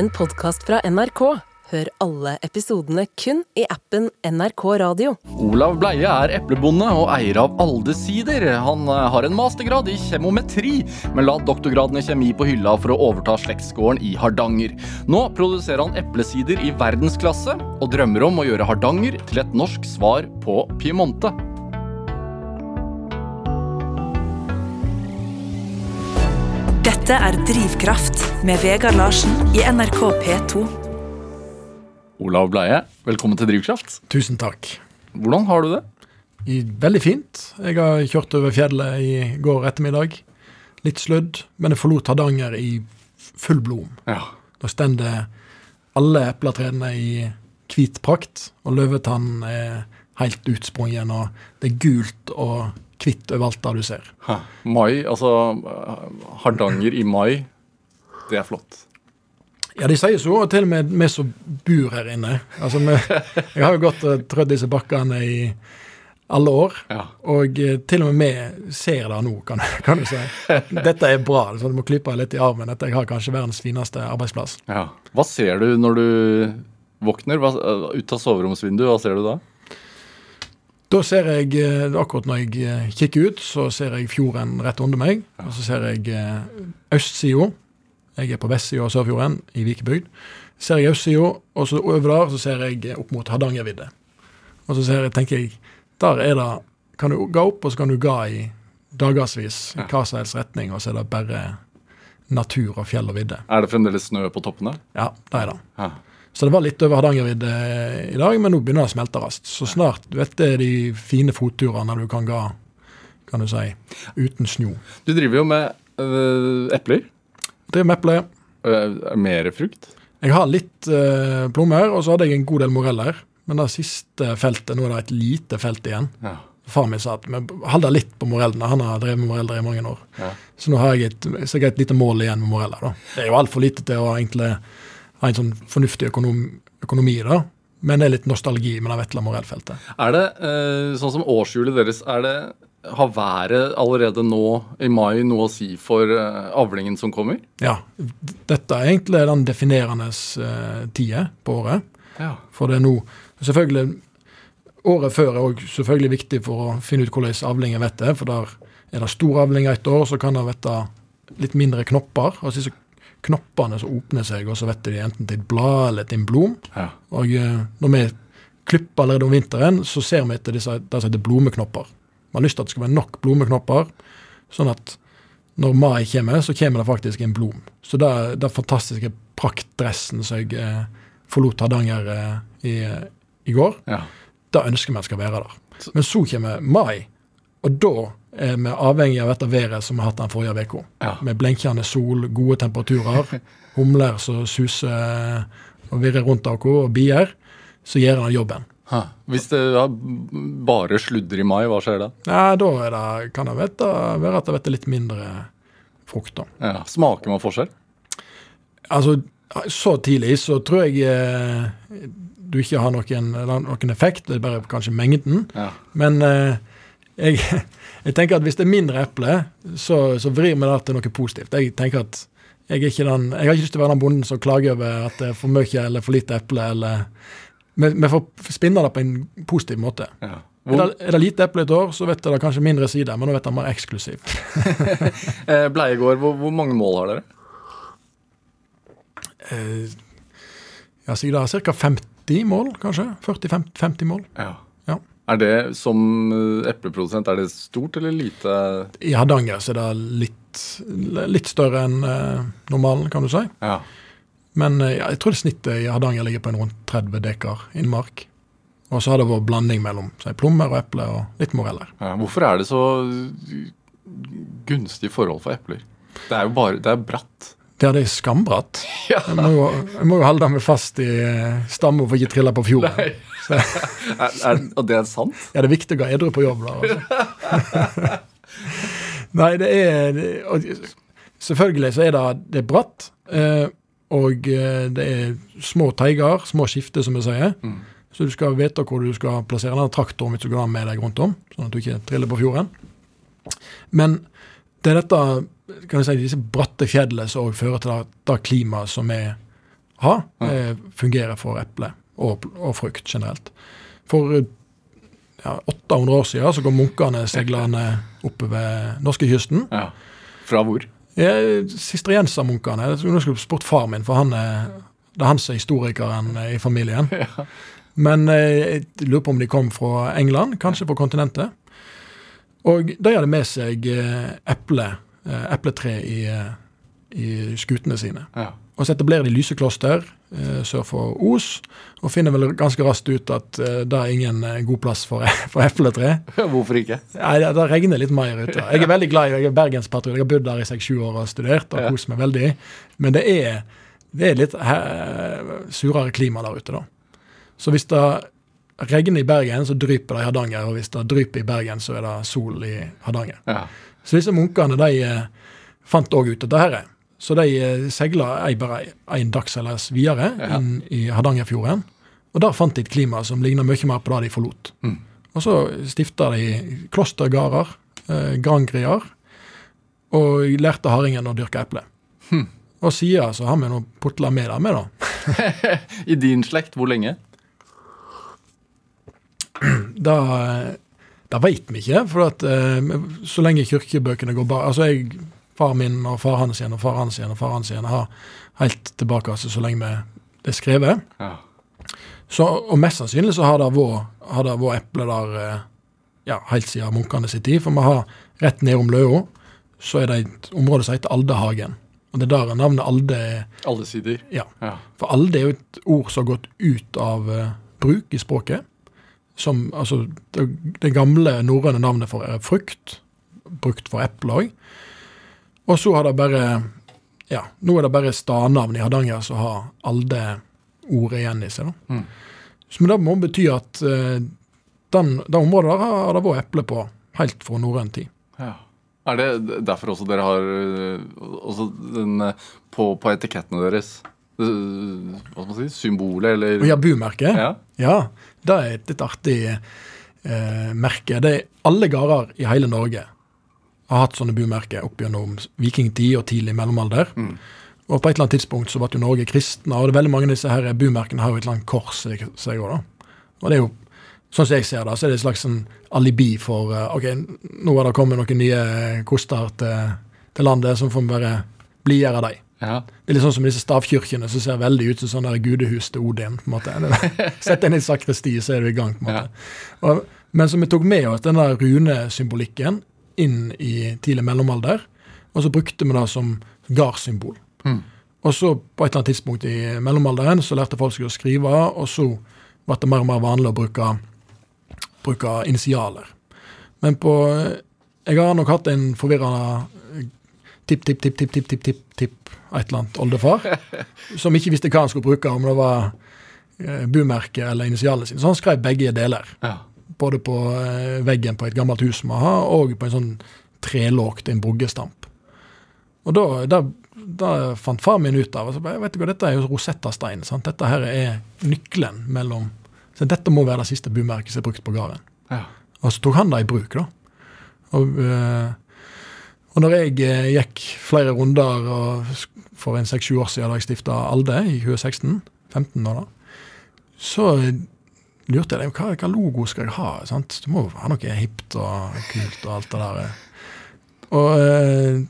en podkast fra NRK. Hør alle episodene kun i appen NRK Radio. Olav Bleie er eplebonde og eier av Alde sider. Han eh, har en mastergrad i kjemometri, men la doktorgraden i kjemi på hylla for å overta slektsgården i Hardanger. Nå produserer han eplesider i verdensklasse, og drømmer om å gjøre Hardanger til et norsk svar på Piemonte. Dette er Drivkraft med Vegard Larsen i NRK P2. Olav Bleie, velkommen til Drivkraft. Tusen takk. Hvordan har du det? I, veldig fint. Jeg har kjørt over fjellet i går ettermiddag. Litt sludd, men jeg forlot Hardanger i full blom. Ja. Da stender alle epletrærne i hvit prakt, og løvetannen er helt utsprungen, og det er gult og hvitt overalt der du ser. Hæ. Mai, altså Hardanger i mai, det er flott. Ja, de sier så, og til og med vi som bor her inne. Altså, vi, jeg har jo gått og trødd disse bakkene i alle år, Ja. og eh, til og med vi ser det nå, kan, kan du si. Dette er bra. så Du må klype litt i armen Dette, jeg har kanskje verdens fineste arbeidsplass. Ja. Hva ser du når du våkner? Hva, ut av soveromsvinduet, hva ser du da? Da ser jeg, eh, akkurat når jeg eh, kikker ut, så ser jeg fjorden rett under meg. Og så ser jeg eh, østsida. Jeg er på vestsida av Sørfjorden, i Vikebygd. Ser jeg østsida, og så over der så ser jeg opp mot Hardangervidda. Og så ser jeg, tenker jeg, der er det Kan du gå opp, og så kan du gå i dagevis i hva som helst retning, og så er det bare natur og fjell og vidde. Er det fremdeles snø på toppene? Ja, det er det. Ja. Så det var litt over Hardangervidda i dag, men nå begynner det å smelte raskt. Så snart du vet det er de fine fotturene du kan gå, kan du si, uten snø. Du driver jo med øh, epler. Driver med epler. Uh, mer frukt. Jeg har litt øh, plommer, og så hadde jeg en god del moreller. Men det siste feltet, nå er det et lite felt igjen. Ja. Far min sa at vi holder litt på morellene. Han har drevet med moreller i mange år. Ja. Så nå har jeg et, så jeg et lite mål igjen med moreller. da. Det er jo altfor lite til å egentlig ha en sånn fornuftig økonom, økonomi, da. Men det er litt nostalgi med det vesle morellfeltet. Er det øh, sånn som årshjulet deres er det, Har været allerede nå i mai noe å si for øh, avlingen som kommer? Ja, dette er egentlig den definerende uh, tida på året. Ja. For det er nå Selvfølgelig Året før er også selvfølgelig viktig for å finne ut hvordan avlingen vet det. For der er det stor avlinger et år, så kan det vette litt mindre knopper. Og disse knoppene som åpner seg, og så vetter de enten til et blad eller til en blom. ja. Og eh, når vi klipper allerede om vinteren, så ser vi etter disse, det som heter blomeknopper. Vi har lyst til at det skal være nok blomeknopper, sånn at når mai kommer, så kommer det faktisk en blom. Så det, det fantastiske praktdressen som jeg eh, forlot Hardanger eh, i, i går, ja. Det ønsker vi at skal være der. Men så kommer mai, og da er vi avhengig av dette været som vi har hatt den forrige uka. Ja. Med blenkende sol, gode temperaturer, humler som suser og virrer rundt oss, og bier, så gjør den jobben. Ha. Hvis det bare sludder i mai, hva skjer da? Ja, da det, kan det vette, være at det blir litt mindre frukt. da. Ja. Smaker man forskjell? Altså, så tidlig så tror jeg eh, du ikke har noen, noen effekt, det er bare kanskje mengden. Ja. Men eh, jeg, jeg tenker at hvis det er mindre eple, så, så vrir vi det til noe positivt. Jeg tenker at jeg, den, jeg har ikke lyst til å være den bonden som klager over at det er for mye eller for lite eple. eller Vi, vi får spinne det på en positiv måte. Ja. Er det, er det lite eple et år, så vet jeg det kanskje mindre sider, men nå vet jeg mer eksklusivt. Eh, Bleiegård, hvor, hvor mange mål har dere? Eh, ja, så det er ca. 50 mål, kanskje? 40-50 mål. Ja. Ja. Er det som eh, epleprodusent, er det stort eller lite? I Hardanger så er det litt, litt større enn eh, normalen, kan du si. Ja. Men eh, ja, jeg tror det snittet i Hardanger ligger på en rundt 30 dekar innmark. Og så har det vært blanding mellom si, plommer og eple og litt moreller. ja. Hvorfor er det så gunstige forhold for epler? Det er jo bare, det er bratt. Det er skambratt. Ja. Jeg må jo, jeg må jo holde meg fast i eh, stammen for ikke å trille på fjorden. Så, Er, er, og det er sant? ja, det er viktig å gå edru på jobb da. Altså. Nei, det er og, Selvfølgelig så er det, det er bratt. Eh, og eh, det er små teiger, små skifter, som vi sier. Så du skal vite hvor du skal plassere den traktoren hvis du går med deg rundt om, sånn at du ikke triller på fjorden. Men det er dette, kan jeg si, disse bratte fjellene som fører til det, det klimaet som vi har, ja. fungerer for eple og, og frukt generelt. For eh, ja, 800 år siden så kom munkene seilende oppover norskekysten. Ja. Fra hvor? Ja, Sistriensermunkene. Nå skulle spurt far min, for han er, det er han som er historikeren eh, i familien. Men eh, jeg lurer på om de kom fra England, kanskje fra kontinentet. Og de hadde med seg eh, eple, eh, epletre i, eh, i skutene sine. Ja. Og så etablerer de Lysekloster eh, sør for Os, og finner vel ganske raskt ut at eh, det er ingen god plass for, for epletre. Hvorfor ikke? Nei, det, det regner litt mer ute. Jeg er veldig glad i jeg er bergenspatriot. Jeg har bodd der i seks-sju år og studert og Ja. kost meg veldig. Men det er, det er litt he- surere klima der ute, da. Så hvis det regner i Bergen, så dryper det i Hardanger. Og hvis det dryper i Bergen, så er det sol i Hardanger. Ja. Så disse munkene de eh, fant òg ut dette her. Så de eh, seila ei, bare en dagsseilers videre Ja. inn i Hardangerfjorden. Og der fant de et klima som ligna mye mer på det de forlot. Mm. Og så stifta de klostergarder, eh, grangrier, og lærte hardingen å dyrke eple. Hm. Og siden så har vi nå putla med det med, da. I din slekt, hvor lenge? Det, da veit vi ikke, for at eh, så lenge kirkebøkene går bare Altså, jeg, far min og far hans igjen og far hans igjen og far hans igjen har helt tilbake altså, så lenge det er skrevet. Ja. Så, og mest sannsynlig så har det vært eple der eh, ja, helt siden munkene sin tid. For vi har rett nedom Løa, så er det et område som heter Aldehagen. Og det er der navnet Alde. Alle sider. Ja. Ja. For alde er jo et ord som har gått ut av uh, bruk i språket. Som, altså, det, det gamle norrøne navnet for eh, frukt, brukt for eple òg. Og så har det bare Ja, nå er det bare stadnavn i Hardanger som har alde-ordet igjen i seg. da. Mm. Så men det må bety at eh, den, det området der har det vært eple på helt fra norrøn tid. Ja. Er det derfor også dere har øh, også den øh, på, på etikettene deres Hva skal man si? Symbolet, eller ja, bumerket. Ja. Ja, det er et litt artig eh, merke. Det er alle gårder i hele Norge har hatt sånne bumerker opp gjennom vikingtid og tidlig mellomalder. Mm. Og på et eller annet tidspunkt så ble jo Norge kristne, og det er veldig mange av disse her bumerkene har jo et eller annet kors i seg òg, da. Og det er jo, sånn som jeg ser det, så er det et slags en alibi for uh, OK, nå har det kommet noen nye koster til, til landet, så får vi bare blidgjøre dem. Ja. Det er litt sånn som disse stavkirkene som ser veldig ut som sånn der gudehus til Odin. på en måte. Sett inn i sakristi, så er du i gang. på en måte. Og, men så vi tok med oss den der runesymbolikken inn i tidlig mellomalder, og så brukte vi det som gardssymbol. Mm. Og så på et eller annet tidspunkt i mellomalderen så lærte folk seg å skrive, og så ble det mer og mer vanlig å bruke, bruke initialer. Men på Jeg har nok hatt en forvirrende tipp-tipp-tipp-tipp-tipp-tipp-tipp et eller annet oldefar, som ikke visste hva han skulle bruke, om det var bumerket eller initialene sine. Så han skrev begge deler. ja. Både på eh, veggen på et gammelt hus vi har, og på en sånn trelågt, en bruggestamp. Og da, da, da fant far min ut av altså, vet du hva, Dette er jo Rosetta-stein. sant? Dette her er nøkkelen mellom så Dette må være det siste bumerket som er brukt på gården. ja. Og så tok han det i bruk, da. Og, eh, og når jeg eh, gikk flere runder og for en seks-sju år siden da jeg stifta Alde i 2016, 15 år da, så eh, lurte jeg hva, hva logo skal jeg ha. sant? Du må ha noe hipt og kult og alt det der. eh. Og eh,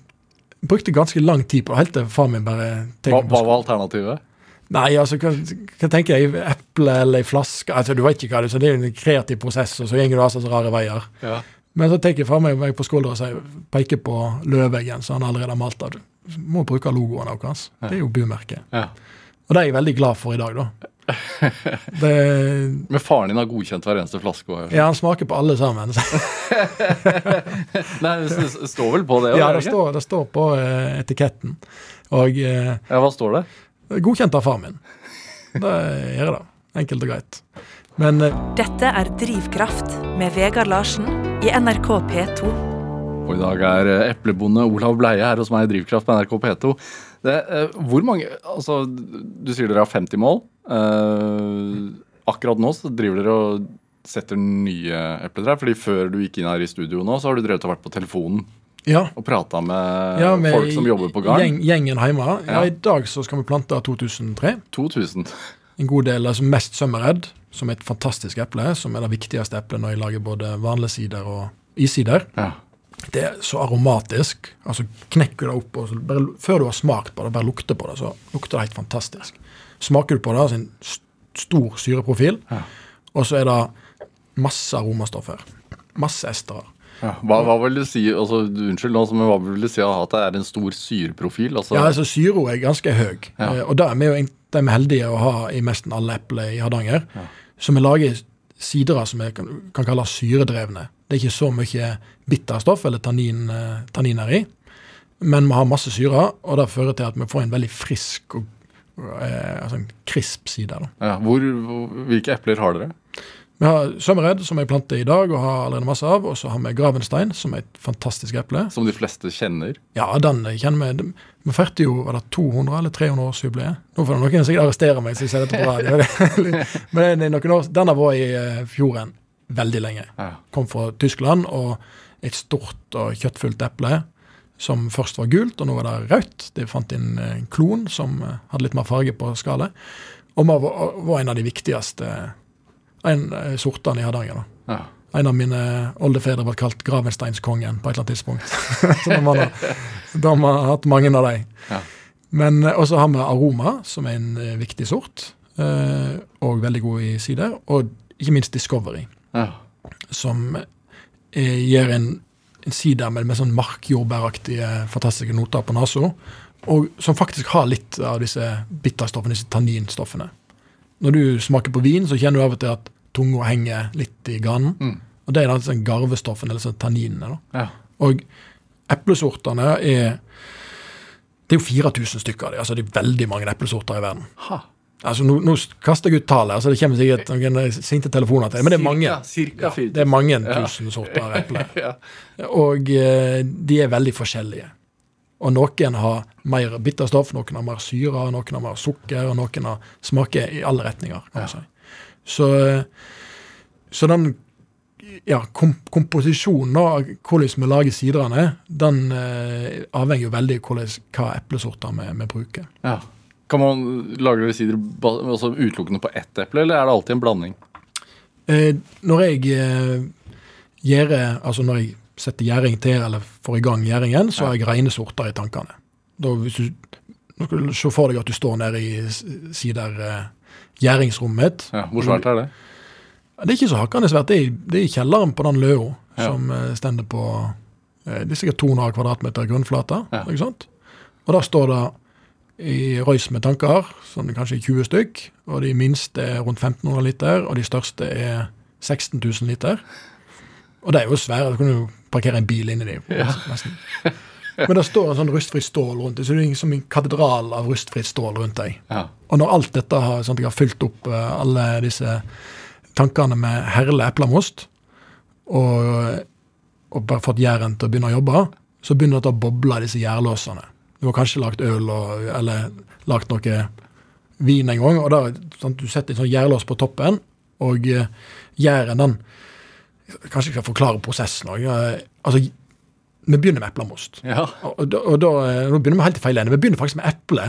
brukte ganske lang tid på det, helt til far min bare Hva, hva var alternativet? Nei, altså, hva, hva tenker jeg? Eple eller ei flaske? Altså, Du vet ikke hva det er, så det er en kreativ prosess, og så går du altså så rare veier. Ja. Men så tenker jeg fra meg meg på skuldra og sier, peker på løveggen som han allerede har malt av. Du må bruke logoen hans. Det er jo bumerket. ja. Og det er jeg veldig glad for i dag, da. Det, Men faren din har godkjent hver eneste flaske? Også. ja, han smaker på alle sammen. Nei, det står vel på det? Ja, det står, det står på eh, etiketten. Og eh, Ja, Hva står det? godkjent av far min. Det gjør det. Enkelt og greit. Men eh, Dette er Drivkraft med Vegard Larsen i NRK P2. Og i dag er eh, eplebonde Olav Bleie her hos meg i Drivkraft på NRK P2. Det, eh, hvor mange Altså, du sier dere har 50 mål. Eh, akkurat nå så driver dere og setter nye epletrær. fordi før du gikk inn her i studio nå, så har du drevet og vært på telefonen ja. og prata med, ja, med, folk som jobber på gården? Gjeng, gjengen hjemme. Ja. I dag så skal vi plante 2003. 2000. En god del, altså mest sømmeredd, som er et fantastisk eple, som er det viktigste eplet når jeg lager både vanlige sider og issider. Ja. Det er så aromatisk. altså Knekker du det opp, og bare, før du har smakt på det, bare lukter på det, så lukter det helt fantastisk. Smaker du på det, altså en stor syreprofil, ja. og så er det masse aromastoffer. Masse esterer. Ja, hva, hva, vil du si altså, Unnskyld, men hva vil du si at det er en stor syreprofil? Altså? Ja, altså Syra er ganske høy. Ja. Eh, og da er vi jo de er heldige å ha i nesten alle epler i Hardanger. Ja. Så vi lager sidere som vi kan, kan kalle syredrevne. Det er ikke så mye bitterstoff eller tannin, eh, tanniner i. Men vi har masse syre, og det fører til at vi får en veldig frisk og eh, altså en krisp side. Ja, hvor, hvilke epler har dere? Vi har Sømmered, som jeg planter i dag og har allerede masse av. Og så har vi Gravenstein, som er et fantastisk eple. Som de fleste kjenner? Ja, den kjenner vi. Vi feirte jo var det 200- eller 300-årsjubileet. Nå får noen sikkert arrestere meg hvis jeg sier dette på radio. Men år, den har vært i eh, fjorden veldig lenge. Kom fra Tyskland, og et stort og kjøttfullt eple som først var gult, og nå var det rødt. De fant inn en klon som eh, hadde litt mer farge på skallet. Og var en av de viktigste en eh, sortene i Hardanger. da. Ja. En av mine oldefedre ble kalt Gravensteinskongen på et eller annet tidspunkt. så de har, de har hatt mange av dem. Ja. Men eh, også har vi Aroma, som er en uh, viktig sort, uh, og veldig god i sider. Og ikke minst Discovery, ja. som gir en, en sider med, med sånn markjordbæraktige, fantastiske noter på nesa. Og som faktisk har litt av disse bitterstoffene, disse tanninstoffene. Når du smaker på vin, så kjenner du av og til at tunga henger litt i ganen. Mm. Og det er altså garvestoffen, eller sånn tanninene. Ja. Og eplesortene er Det er jo 4000 stykker av dem. Altså det er veldig mange eplesorter i verden. Ha. Altså, nå, nå, kaster jeg ut tallet, altså det kommer sikkert noen sinte telefoner til men det er mange. Cirka, cirka ja, det er mange tusen sorter av epler. ja. Og eh, de er veldig forskjellige. Og noen har mer bitterstoff, noen har mer syre, noen har mer sukker, og noen har smaker i alle retninger. kan man si. Så, så den ja, kom, komposisjonen av hvordan vi lager sidrene, den eh, avhenger jo veldig av hva eplesorter vi, vi bruker. Ja. Kan man lage sider altså utelukkende på ett eple, eller er det alltid en blanding? Eh, når jeg eh, gjør Altså når jeg setter gjæring til eller får i gang gjæringen, så har jeg rene sorter i tankene. Da, hvis du, nå skal du se for deg at du står nede i sider uh, gjæringsrommet mitt. Ja, hvor svært er det? Det er ikke så hakkende svært. Det er, det er i kjelleren på den løa ja. som uh, stender på uh, Det er sikkert 200 kvadratmeter grunnflate. Ja. ikke sant? Og da står det i røys med tanker, sånn kanskje 20 stykk. Og de minste er rundt 1500 liter, og de største er 16 000 liter. Og det er jo svære. Du kan jo parkere en bil inni dem. Ja. Men det står en sånn rustfritt stål rundt deg, så det er som en katedral av rustfritt stål rundt deg. Ja. Og når alt dette har, sånn at jeg har fylt opp uh, alle disse tankene med herlig eplemost, og, og, bare fått Jæren til å begynne å jobbe, så begynner det å boble disse gjærlåsene. Du har kanskje lagt øl og, eller lagt noe vin en gang, og da sånn, du setter en sånn gjærlås på toppen, og gjæren den Kanskje jeg skal forklare prosessen òg. Altså, vi begynner med eplemost. Ja. Og, og, og, da, nå begynner vi helt i feil ende. Vi begynner faktisk med eple.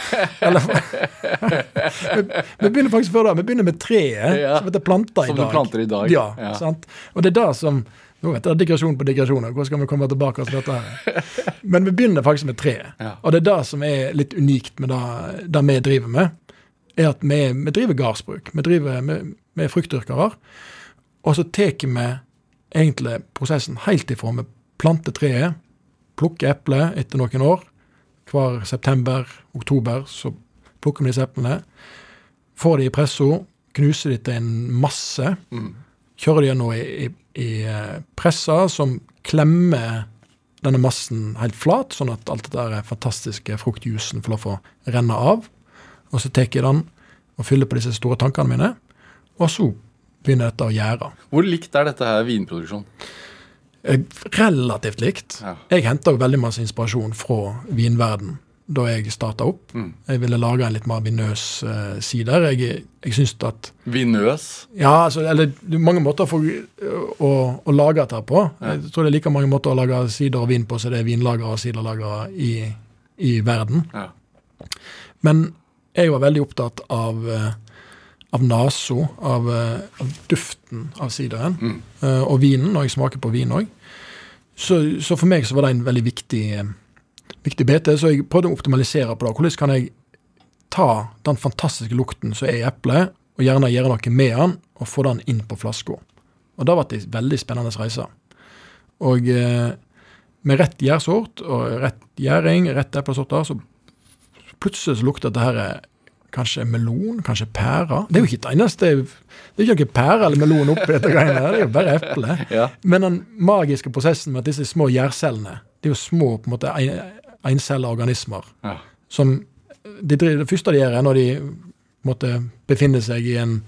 Eller, vi, vi, begynner faktisk før det. Vi begynner med treet ja. som heter planta i som dag. Som du planter i dag. Ja, ja. Sant? Og det er det som nå vet jeg digresjon på digresjoner. Hvor skal vi komme tilbake til dette? her? Men vi begynner faktisk med treet. Ja. Og det er det som er litt unikt med det, det vi driver med. er at Vi, vi driver gardsbruk. Vi driver med, er fruktdyrkere. Og så tar vi egentlig prosessen helt ifra vi planter treet, plukker eple etter noen år. Hver september-oktober så plukker vi disse eplene. Får de i pressa, knuser de til en masse. Mm. Kjører de gjennom i, i, i eh, pressa som klemmer denne massen helt flat, sånn at alt det der fantastiske fruktjusen får lov å renne av. Og så tar jeg den og fyller på disse store tankene mine. Og så begynner dette å gjøre. Hvor likt er dette her vinproduksjon? Eh, relativt likt. Ja. Jeg henter veldig masse inspirasjon fra vinverden. da jeg starta opp. Mm. Jeg ville lage en litt mer vinøs uh, sider. Jeg, jeg syns at Vinøs. Ja, altså, eller er mange måter for å, å lage dette på. Jeg tror det er like mange måter å lage sider og vin på som det er vinlagere og siderlagere i, i verden. Ja. Men jeg var veldig opptatt av, eh, av nesa, av, eh, av duften av sideren. Mm. Uh, Og vinen, når jeg smaker på vin òg. Så, så for meg så var det en veldig viktig, eh, viktig bete. Så jeg prøvde å optimalisere på det. Hvordan kan jeg ta den fantastiske lukten som er i eplet, og gjerne gjøre noe med den, og få den inn på flaska. Og det ble en veldig spennende reise. Og uh, med rett gjærsort og rett gjæring, rett eplesorter, så plutselig så lukter dette her kanskje melon, kanskje pære. Det er jo ikke det eneste Det er ikke noe pære eller melon oppi dette greiene her, det er jo bare eple. Ja. Men den magiske prosessen med at disse små gjærcellene, det er jo små på en måte en- encella organismer, Ja. som de, Det første de gjør, er når de måtte befinne seg i en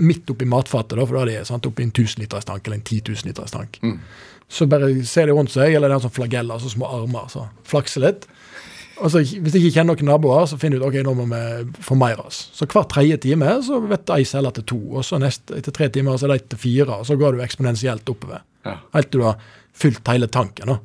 midt oppi matfatet, da, for da er de sant, oppi en 1000 liters tank eller en 10 000 liters tank. Mm. Så bare ser de rundt seg, eller det er en sånn flageller, så små armer, så flakser litt. Og så Hvis jeg ikke kjenner noen naboer, så finner jeg ut ok, nå må vi formere oss. Så hver tredje time så vet ei celle til to, og så neste, etter tre timer så er det til fire, og så går du eksponentielt oppover. Ja. Helt til du har fylt hele tanken. da.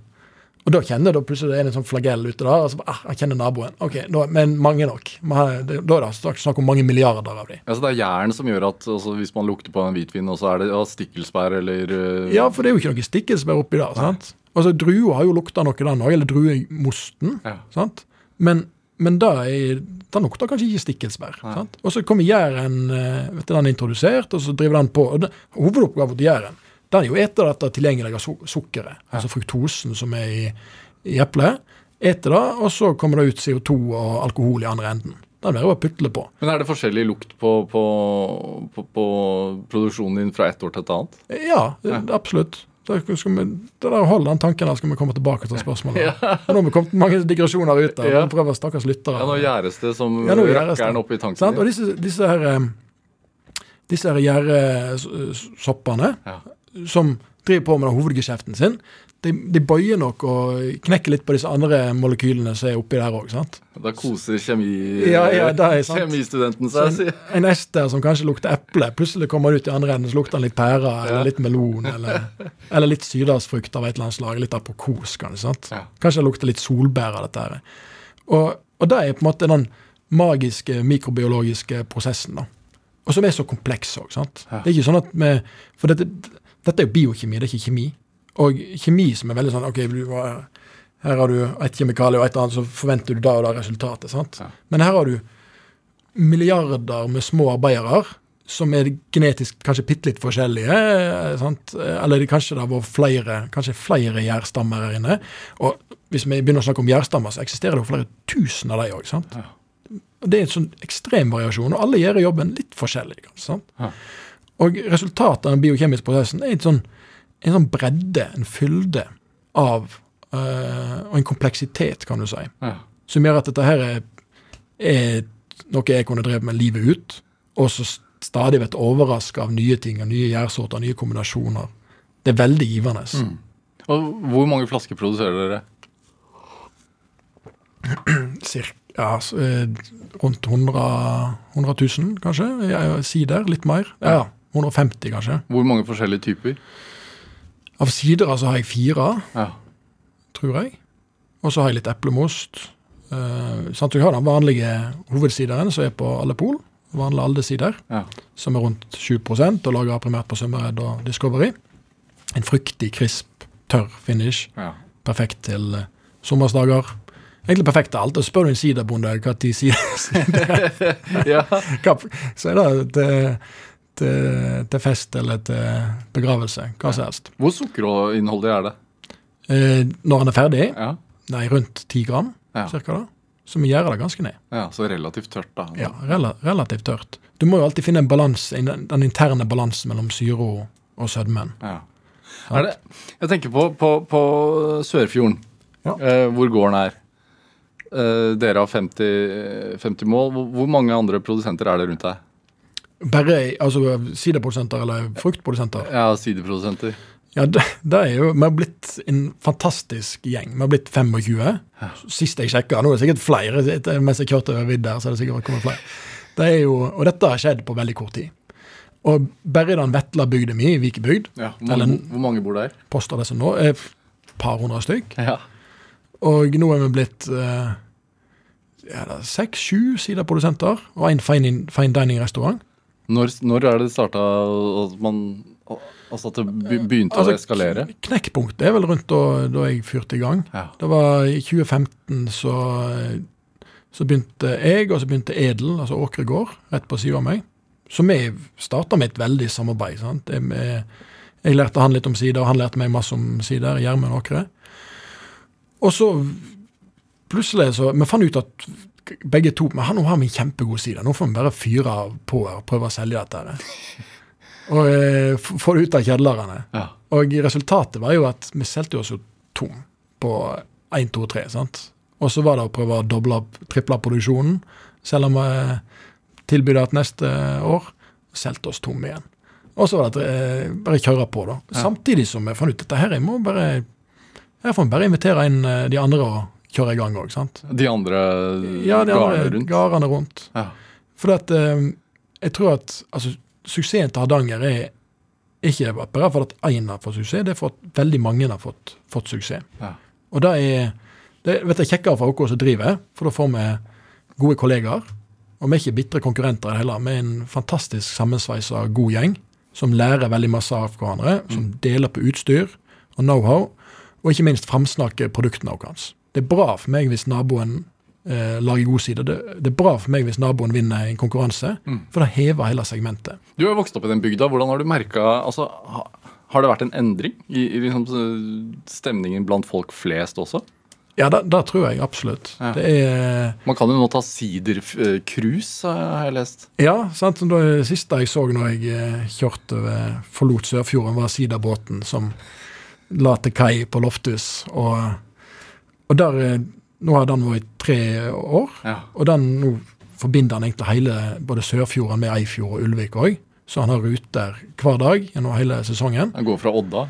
Og da kjenner du plutselig det er en sånn flagell ute der, og så bare, ah, jeg kjenner naboen. Ok, da, Men mange nok. Man det- Da er det snakk- snakk om mange milliarder av dem. Ja, så det er jern som gjør at altså, hvis man lukter på en hvitvin, og så er det ja, stikkelsbær eller uh, Ja, for det er jo ikke noe stikkelsbær oppi der. sant? Altså, Druer har jo lukta noe, den òg, eller druemosten. Ja. sant? Men, men da er, den lukter kanskje ikke stikkelsbær. sant? Og så kommer gjæren eh, vet du, den er introdusert, og så driver den på. og det, Hovedoppgaven til gjæren den er jo eter ete dette tilgjengelige sukkeret, sukkeret, altså fruktosen som er i, i eplet. Eter det, og så kommer det ut CO2 og alkohol i andre enden. Den er jo putle på. Men er det forskjellig lukt på, på, på, på produksjonen din fra ett år til et annet? Ja, absolutt. Da vi, det der Hold den tanken der, skal vi komme tilbake til spørsmålet. Nå har vi kommet mange digresjoner ut der. Ja. Prøver stakkars lyttere. Ja, Nå gjæres det som Ja, det. rakkeren oppi tanken Sant? Og disse, disse her eh, disse her gjæresoppene Ja. Som driver på med den hovedgeskjeften sin, de, de bøyer nok og knekker litt på disse andre molekylene som er oppi der òg. Da koser kjemi, Ja, ja, det sant. kjemistudenten Så seg. en, en ester som kanskje lukter eple, plutselig kommer det ut i andre enden, så lukter den litt pære eller Ja. litt melon eller, eller litt sydalsfrukt av et eller annet slag. Litt aprokos, kanskje. Kanskje det lukter litt solbær av dette. her. Og, og det er på en måte den magiske mikrobiologiske prosessen. da. Og som er så kompleks òg. Det er ikke sånn at vi For dette, dette er jo biokjemi, det er ikke kjemi. Og kjemi som er veldig sånn OK, her har du et kjemikalie og et annet, så forventer du da og da resultatet. sant? Ja. Men her har du milliarder med små arbeidere som er genetisk kanskje bitte litt forskjellige. eh, Sant? Eller det, kanskje det har vært flere kanskje flere gjærstammer her inne. Og hvis vi begynner å snakke om gjærstammer, så eksisterer det jo flere tusen av dem òg. Ja. Det er en sånn ekstrem variasjon, og alle gjør jobben litt forskjellig. sant? Ja. Og resultatet av den biokjemiske prosessen er en sånn, en sånn bredde, en fylde av eh, Og en kompleksitet, kan du si Ja. som gjør at dette her er, er noe jeg kunne drevet med livet ut, og så stadig vært overraska av nye ting, av nye gjærsorter, nye kombinasjoner. Det er veldig givende. Mm. Og hvor mange flasker produserer dere? Cirka, ja, eh, rundt 100, 100 000, kanskje. Sider, litt mer. Ja, Ja, 150 kanskje. Hvor mange forskjellige typer? Av sidere så har jeg fire, Ja. tror jeg. Og så har jeg litt eplemost. Uh, sant? du Jeg har den vanlige hovedsideren som er på alle pol. Vanlig aldesider. ja. som er rundt 7% og lager primært på Sømmered og Discovery. En fruktig, krisp, tørr finish. ja. Perfekt til uh, sommersdager. Egentlig perfekt til alt. Og spør du en siderbonde hva de sier, ja. så er det til, til, til fest eller til begravelse. Hva som helst. Hvor sukkerinnholdig er det? Eh, når den er ferdig, Ja. nei, rundt 10 gram, Ja. cirka da. Så vi gjør det ganske ned. ja, Så relativt tørt, da. Ja, rel relativt tørt. Du må jo alltid finne en balanse, den, den interne balansen mellom syre og, og sødmen. Ja. Er det, jeg tenker på, på, på Sørfjorden, Ja. eh, hvor gården er. Eh, dere har 50, 50 mål. Hvor, hvor mange andre produsenter er det rundt deg? Bare altså siderprodusenter eller fruktprodusenter? Ja, sideprodusenter. Ja, det, det er jo, Vi har blitt en fantastisk gjeng. Vi har blitt 25. Sist jeg sjekka, nå er det sikkert flere. Mens jeg kjørte over vidda, så er det sikkert kommet flere. Det er jo, og dette har skjedd på veldig kort tid. Og bare i den vetla bygda mi, Vikebygd, Ja, hvor, Eller- mange, hvor mange bor der? poster det som nå, er et par hundre stykk. Ja. Og nå er vi blitt eh, seks-sju sideprodusenter og en fine, fine dining-restaurant. Når, når er det starta at man Altså at det begynte Altså, å eskalere? kn- Knekkpunktet er vel rundt da, da jeg fyrte i gang. Ja. Det var i 2015 så, så begynte jeg, og så begynte Edel, altså Åkre gård, rett på sida av meg. Så vi starta med et veldig samarbeid. sant? Jeg, jeg lærte han litt om sider, og han lærte meg masse om sider. Gjermund Åkre. Og så plutselig så Vi fant ut at begge to Men nå har vi en kjempegod side. Nå får vi bare fyre på og prøve å selge dette. Og eh, få det ut av kjedlerne. Ja. Og resultatet var jo at vi solgte oss jo tom på 1, 2, 3. sant? Og så var det å prøve å doble opp, triple produksjonen, selv om vi tilbød at neste år solgte oss tom igjen. Og så var det at eh, bare kjøre på, da. Ja. Samtidig som vi fant ut dette her, jeg må bare Her får vi bare invitere inn eh, de andre og kjøre i gang òg. De andre Ja, de andre rundt? rundt. Ja. For at, eh, jeg tror at altså, suksessen til Hardanger er ikke bare for at én har fått suksess, det er for at veldig mange har fått, fått suksess. Ja. Og det er det vet jeg, kjekkere for oss som driver, for da får vi gode kollegaer. Og vi er ikke bitre konkurrenter hele. Vi er en fantastisk sammensveisa god gjeng som lærer veldig masse av hverandre, som deler på utstyr og know-how, og ikke minst framsnakker produktene våre. Det er bra for meg hvis naboen eh, lager god side. Det, det er bra for meg hvis naboen vinner en konkurranse, Mm. for det hever hele segmentet. Du har jo vokst opp i den bygda. Hvordan har du merka altså, ha, Har det vært en endring i, i liksom, stemningen blant folk flest også? Ja, det, det tror jeg absolutt. Ja. Det er Man kan jo nå ta sidercruise, har jeg lest. Ja, sant. Det siste jeg så når jeg eh, kjørte over, forlot Sørfjorden, var siderbåten som la til kai på Lofthus. Og, og der eh, Nå har den vært i tre år, Ja. og den nå forbinder han egentlig hele både Sørfjorden med Eifjord og Ulvik òg. Så han har ruter hver dag gjennom hele sesongen. Han går fra Odda.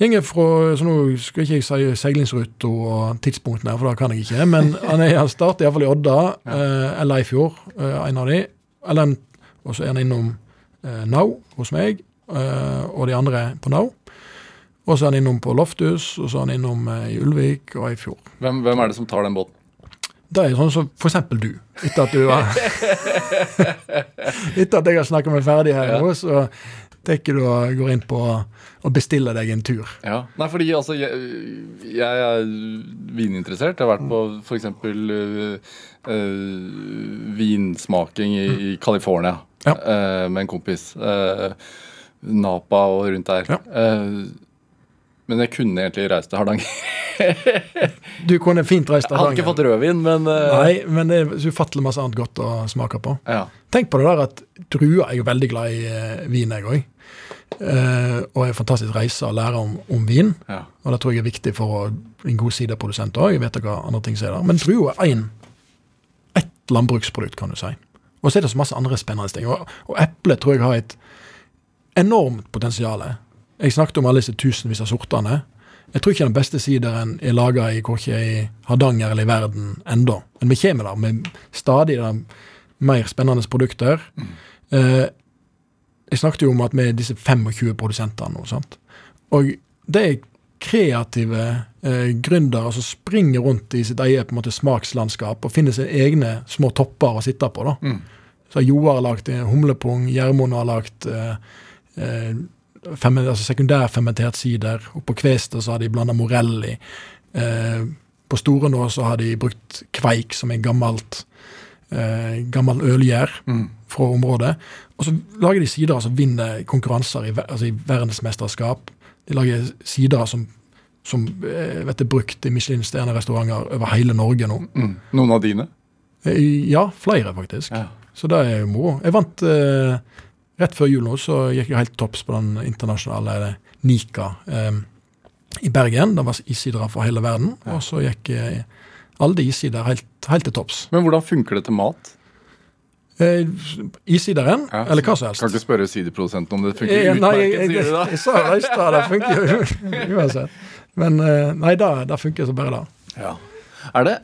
Gjenger fra, så Nå skal ikke jeg si seilingsruta og tidspunktene, for det kan jeg ikke. Men han, er, han starter iallfall i Odda ja. eller Eifjord, eh, en av de. Og så er han innom eh, Nau hos meg, eh, og de andre på Nau. Og så er han innom på Lofthus, og så er han innom eh, i Ulvik og Eifjord. Hvem, hvem er det som tar den båten? Det er sånn som eksempel du. Etter at du har Etter at jeg har snakka meg ferdig her Ja. nå, så tenker du og går inn på og bestille deg en tur. Ja. Nei, fordi altså jeg, jeg er vininteressert. Jeg har vært på f.eks. Uh, uh, vinsmaking i, i California Ja. eh, med en kompis. Eh, Napa og rundt der. Ja. Eh, men jeg kunne egentlig reist til Hardanger. Du kunne fint reist Jeg hadde ikke fått rødvin, men uh... Nei, men det er så ufattelig masse annet godt å smake på. Ja. Tenk på det der at druer er jo veldig glad i uh, vin, jeg òg. og er fantastisk reise og lære om, om vin. Ja. Og det tror jeg er viktig for en god sideprodusent òg. Jeg vet hva andre ting som er der. Men druer er én ett landbruksprodukt, kan du si. Og så er det så masse andre spennende ting. Og, og eple tror jeg har et enormt potensial. Jeg snakket om alle disse tusenvis av sortene. Jeg tror ikke den beste sideren er laga i korkje i Hardanger eller i verden enda. Men vi kommer der med stadig der, mer spennende produkter. Eh, jeg snakket jo om at vi er disse 25 produsentene nå. sant? Og det er kreative eh, gründere som springer rundt i sitt eget på en måte, smakslandskap og finner sine egne små topper å sitte på. da. Mm. Så Joar har lagd en humlepung, Gjermund har lagd eh, eh, altså sekundærfermentert sider. Og på Kvester så har de blanda morelli. Eh, på Store nå så har de brukt kveik, som er gammelt eh, gammel ølgjær Mm. fra området. Og så lager de sider som vinner konkurranser i, altså i verdensmesterskap. De lager sider som, som eh, vet er brukt i Michelin-stjernerestauranter over hele Norge nå. Mm. Noen av dine? Eh, Ja, flere faktisk. Ja. Så det er jo moro. Jeg vant eh, rett før jul nå, så gikk jeg helt topps på den internasjonale Nika eh, i Bergen. Det var issidere fra hele verden. Ja. Og så gikk eh, alle de issider helt, helt til topps. Men hvordan funker det til mat? Eh, Isideren, Ja, eller hva som helst. Kan ikke spørre sideprodusenten om det funker Eh, nei, utmerket, sier du da? jeg, sa det i stad, det funker jo uansett. Men eh, nei, det, det funker så bare det. Ja. Er det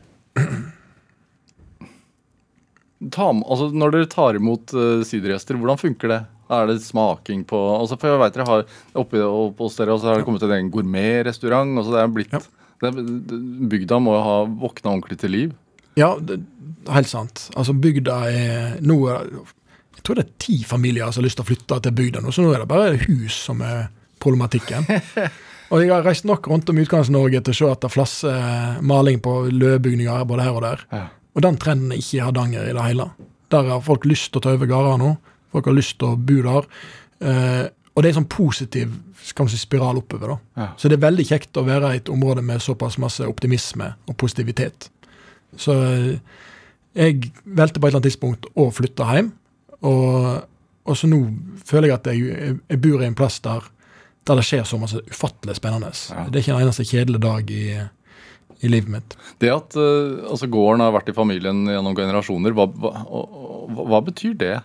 ta, altså Når dere tar imot uh, sidergjester, hvordan funker det? Er det smaking på altså For jeg vet dere har Oppe hos dere og så har det kommet en egen gourmetrestaurant. Altså det er blitt Ja. det, Bygda må jo ha våkna ordentlig til liv. Ja, det, helt sant. Altså, bygda er nå Jeg tror det er ti familier som har lyst til å flytte til bygda nå, så nå er det bare hus som er problematikken. Og jeg har reist nok rundt om Utkants-Norge til å se at det flasser maling på løvbygninger både her og der. Ja. Og den trenden er ikke i Hardanger i det hele. Der har folk lyst til å ta over gårder nå. Folk har lyst til å bo der. Eh, og det er en sånn positiv si, spiral oppover. da. Ja. Så det er veldig kjekt å være i et område med såpass masse optimisme og positivitet. Så eh, jeg valgte på et eller annet tidspunkt å flytte hjem. Og, og så nå føler jeg at jeg, jeg, jeg bor i en plass der, der det skjer så masse ufattelig spennende. Ja. Det er ikke en eneste kjedelig dag i, i livet mitt. Det at eh, altså gården har vært i familien gjennom generasjoner, hva, hva, hva betyr det?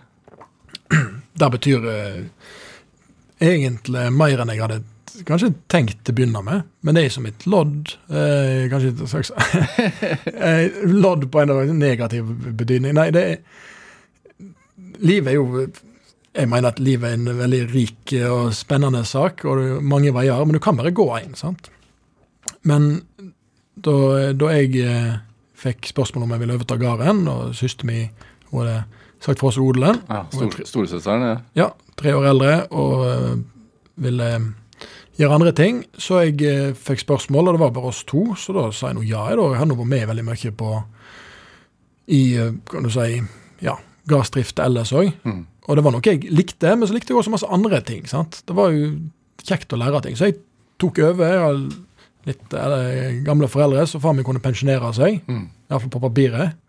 Det betyr eh, egentlig mer enn jeg hadde kanskje tenkt til å begynne med. Men det er som et lodd. Eh, kanskje et slags eh, Lodd på en negativ betydning. Nei, det er Livet er jo Jeg mener at livet er en veldig rik og spennende sak, og mange veier, men du kan bare gå én. Men da, da jeg eh, fikk spørsmål om jeg ville overta gården, og søsteren min hun hadde sagt fra seg odelen Ja, stor, Storesøsteren? Ja. ja, tre år eldre og eh, ville øh, gjøre andre ting. Så jeg eh, fikk spørsmål, og det var bare oss to, så da sa jeg nå ja. Jeg, da. jeg har nå vært med veldig mye på i øh, kan du si, ja, gassdrift ellers òg. Mm. Og det var noe jeg likte, men så likte jeg også masse andre ting. sant? Det var jo kjekt å lære ting. Så jeg tok over. Jeg har litt eller, gamle foreldre, så far min kunne pensjonere seg. Mm. Iallfall på papiret.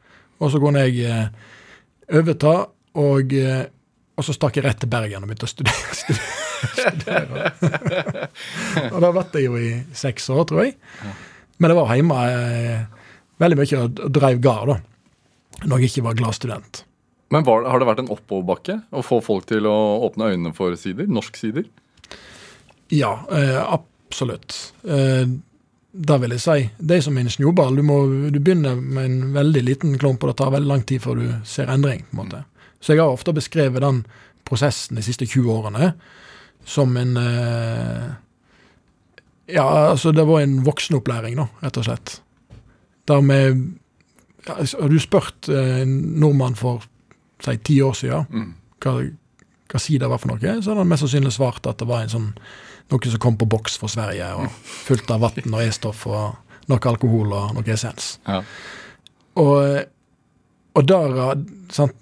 Og så kunne jeg eh, overta, og, eh, og så stakk jeg rett til Bergen og begynte å studere. studere. og da ble jeg jo i seks år, tror jeg. Men det var hjemme eh, veldig mye og dreiv gard, da. Når jeg ikke var glad student. Men var, har det vært en oppoverbakke å få folk til å åpne øynene for sider? Norsk sider? Ja, eh, absolutt. Eh, det vil jeg si. Det er som en snøball. Du, må, du begynner med en veldig liten klump, og det tar veldig lang tid før du ser endring. på en måte. Så jeg har ofte beskrevet den prosessen de siste 20 årene som en eh, Ja, altså det var en voksenopplæring, da, rett og slett. Der vi ja, Har du spurt eh, en nordmann for si ti år siden Mm. hva, hva sider var for noe, så hadde han mest sannsynlig svart at det var en sånn, noe som kom på boks fra Sverige, og fullt av vann og E-stoff og noe alkohol og noe essens. Ja. Og, og der,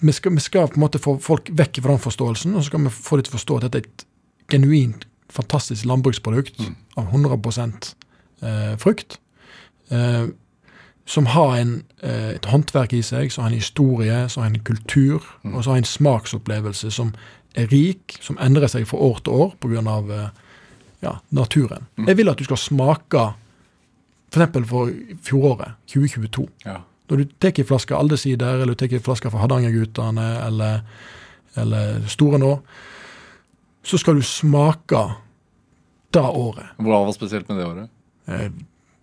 vi, skal, vi skal på en måte få folk vekk fra den forståelsen, og så skal vi få dem til å forstå at dette er et genuint fantastisk landbruksprodukt Mm. av 100 eh, frukt. Eh, som har en, eh, et håndverk i seg, som har en historie, som har en kultur, Mm. og så har en smaksopplevelse som er rik, som endrer seg fra år til år pga. Ja, naturen. Mm. Jeg vil at du skal smake f.eks. for fjoråret, 2022. Ja. Når du tar en flaske Aldesider, eller du tar en flaske fra Hardangergutane, eller, eller Store nå, så skal du smake det året. Hva var spesielt med det året? Eh,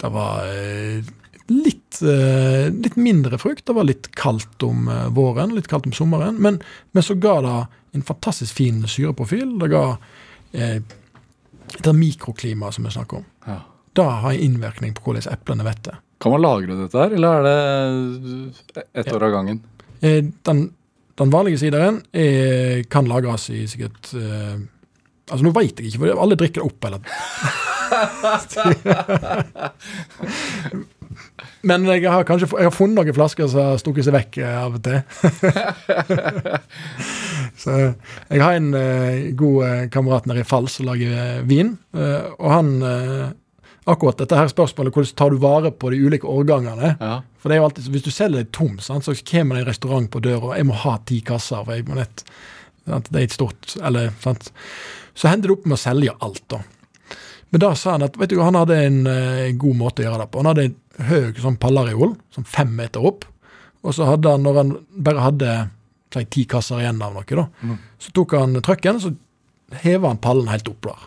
Det var eh, litt, eh, litt mindre frukt. Det var litt kaldt om eh, våren, litt kaldt om sommeren. Men, men så ga det en fantastisk fin syreprofil. Det ga eh, det mikroklima som vi snakker om. Ja. Det har en innvirkning på hvordan eplene vet det. Kan man lagre dette her, eller er det ett Ja. år av gangen? Eh, Den, den vanlige sideren er, kan lagres i sikkert uh, Altså Nå veit jeg ikke, for alle drikker det opp. eller Men jeg har kanskje jeg har funnet noen flasker som har stukket seg vekk av og til. Så jeg har en uh, god eh, kamerat nede i Fals som lager eh, vin, uh, og han uh, Akkurat dette her spørsmålet hvordan tar du vare på de ulike årgangene. Ja. For det er jo alltid, Hvis du selger det tom, sant, så kommer det en restaurant på døra og jeg må ha ti kasser. for jeg må nett, sant, Det er et stort eller, sant. Så hender det opp med å selge alt, da. Men da sa han at vet du, han hadde en eh, god måte å gjøre det på. Han hadde en høy sånn pallareol, sånn fem meter opp. Og så hadde han, når han bare hadde si, ti kasser igjen av noe. da. Så tok han trucken, så heva han pallen helt opp der.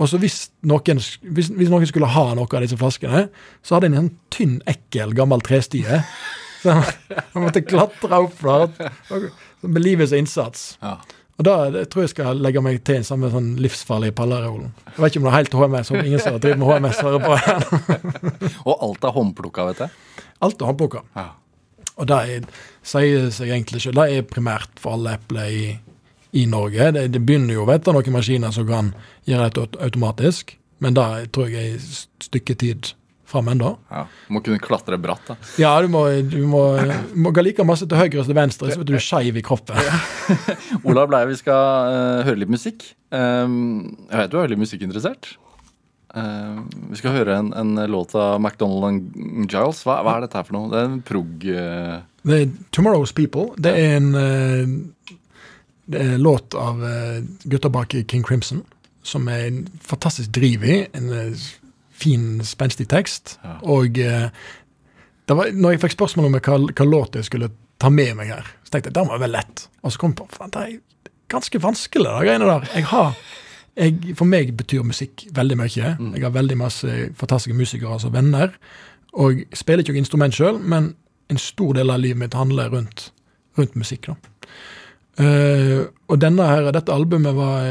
Og så hvis noen, hvis, hvis noen skulle ha noe av disse flaskene, så hadde han en sånn tynn, ekkel, gammel trestie. Så han, han måtte klatre opp der med livets innsats. Ja. Og da det tror jeg skal legge meg til en samme sånn livsfarlige pallereolen. Jeg vet ikke om det er helt HMS, om ingen som driver med HMS hører på. her. Og alt er håndplukka, vet jeg. Alt er håndplukka. Ja. Og det er, sier seg egentlig ikke. det er primært for alle epler i, i Norge. Det, det begynner jo vet du, noen maskiner som kan gjøre dette automatisk, men det tror jeg er et stykke tid fram ennå. Ja. Må kunne klatre bratt, da. Ja, du må, du må, må gå like masse til høyre som til venstre, så vet du du skeiv i kroppen. Olav Bleie, vi skal uh, høre litt musikk. Um, jeg vet du er veldig musikkinteressert. Uh, vi skal høre en, en låt av McDonald og Giles. Hva, hva er dette her for noe? Det er en prog... Uh... Det er Tomorrow's People. Det er en uh, det er en låt av uh, gutta bak i King Crimson, som er en fantastisk driv i. En fin, spenstig tekst. Ja. Og eh, det var, når jeg fikk spørsmål om hva, hva låt jeg skulle ta med meg her, så tenkte jeg det var vel lett. Og så kom jeg på faen, det er ganske vanskelig, de greiene der. Jeg har jeg, For meg betyr musikk veldig mye. Jeg har veldig masse fantastiske musikere som venner. Og jeg spiller ikke noe instrument sjøl, men en stor del av livet mitt handler rundt, rundt musikk. da. Uh, og denne her, dette albumet var,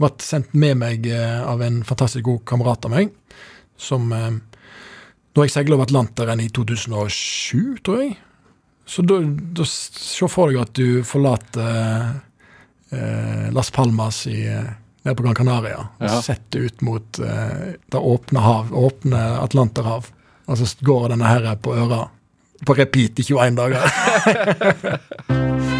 uh, var sendt med meg eh, av en fantastisk god kamerat av meg, som uh, Da jeg seilte over Atlanteren i 2007, tror jeg. Så da da Se for deg at du forlater eh, Las Palmas i, eh, nede på Gran Canaria og Ja. setter ut mot eh, det åpne hav, åpne Atlanterhav. Og så går denne her på øra på repeat i 21 dager.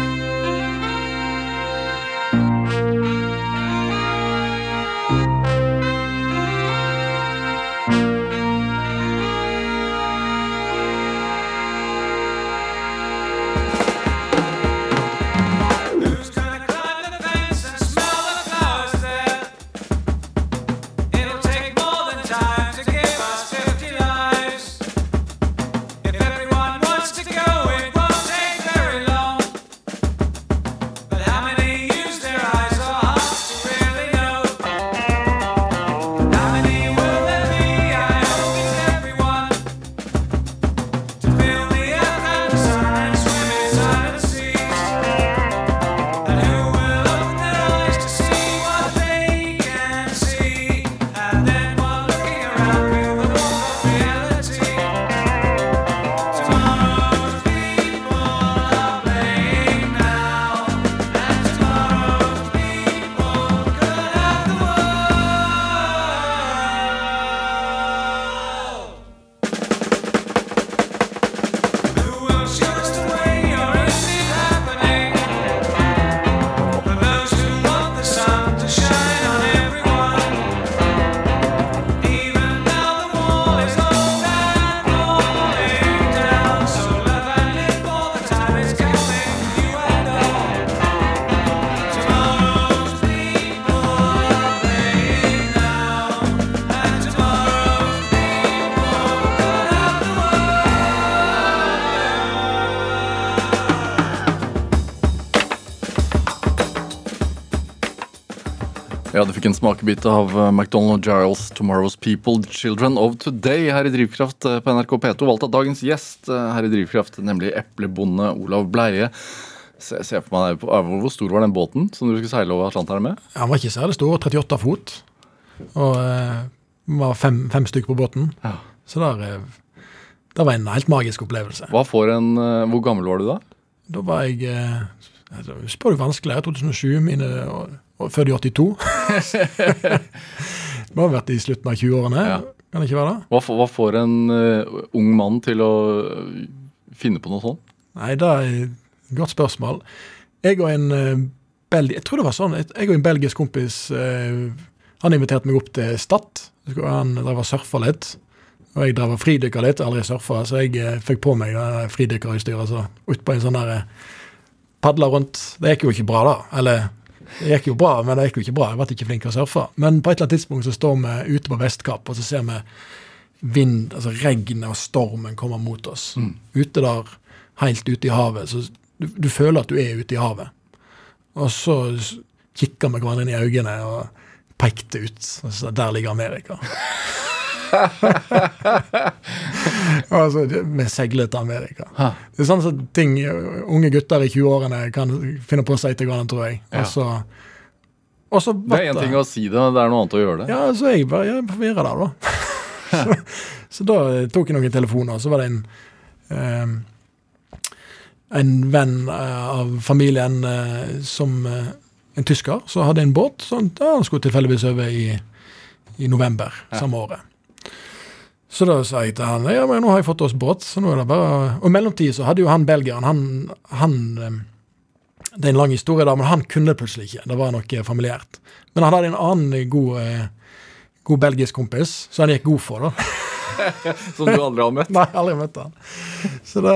fikk en smakebit av eh, McDonald Giles' 'Tomorrow's People, Children of Today' her i Drivkraft eh, på NRK P2. Valgt av dagens gjest eh, her i Drivkraft, nemlig eplebonde Olav Bleie. Se, se for meg, Hvor stor var den båten som du skulle seile over Atlanteren med? Den var ikke særlig stor, 38 fot. Og eh, var fem, fem stykker på båten. Ja. Så der, det var en helt magisk opplevelse. En, Hvor gammel var du da? Da var jeg eh, altså, Spør du vanskelig, er 2007, mine og født i 82. det Må ha vært i slutten av 20-årene, Ja. kan det ikke være det? Hva, får- en uh, ung mann til å eh, finne på noe sånt? Nei, det er et godt spørsmål. Jeg og en uh, belg... Jeg tror det var sånn. Jeg og en belgisk kompis uh, Han inviterte meg opp til Stad. Han drev og surfa litt. Og jeg drev og fridykka litt. Aldri surfa, så jeg eh, fikk på meg fridykkerutstyret. Altså, utpå en sånn der eh, padla rundt. Det gikk jo ikke bra, da. Eller det gikk jo bra, men det gikk jo ikke bra. Jeg ble ikke flink til å surfe. Men på et eller annet tidspunkt så står vi ute på Vestkapp, og så ser vi vind, altså regnet og stormen kommer mot oss. Ute der, helt ute i havet, så Du, du føler at du er ute i havet. Og så kikka vi hverandre inn i øynene og pekte ut. Og så, der ligger Amerika. altså, vi seiler til Amerika. Ha. Det er sånn at ting unge gutter i 20-årene kan finne på å si til hverandre, tror jeg. Ja. Altså, også, Det er én ting å si det, men det er noe annet å gjøre det. Ja, så jeg bare jeg forvirra der, da. så, så da tok jeg noen telefoner, og så var det en eh, en venn eh, av familien eh, som eh, en tysker, som hadde en båt. Så han, ja, han skulle tilfeldigvis over i, i november samme året. Så da sa jeg til han ja, men nå har jeg fått oss båt, så nå er det bare Og i mellomtiden så hadde jo han belgieren han, han eh, Det er en lang historie, da, men han kunne plutselig ikke. Det var noe familiært. Men han hadde en annen god, eh, god belgisk kompis, så han gikk god for, da. Som du aldri har møtt. Nei, aldri møtt han. Så det,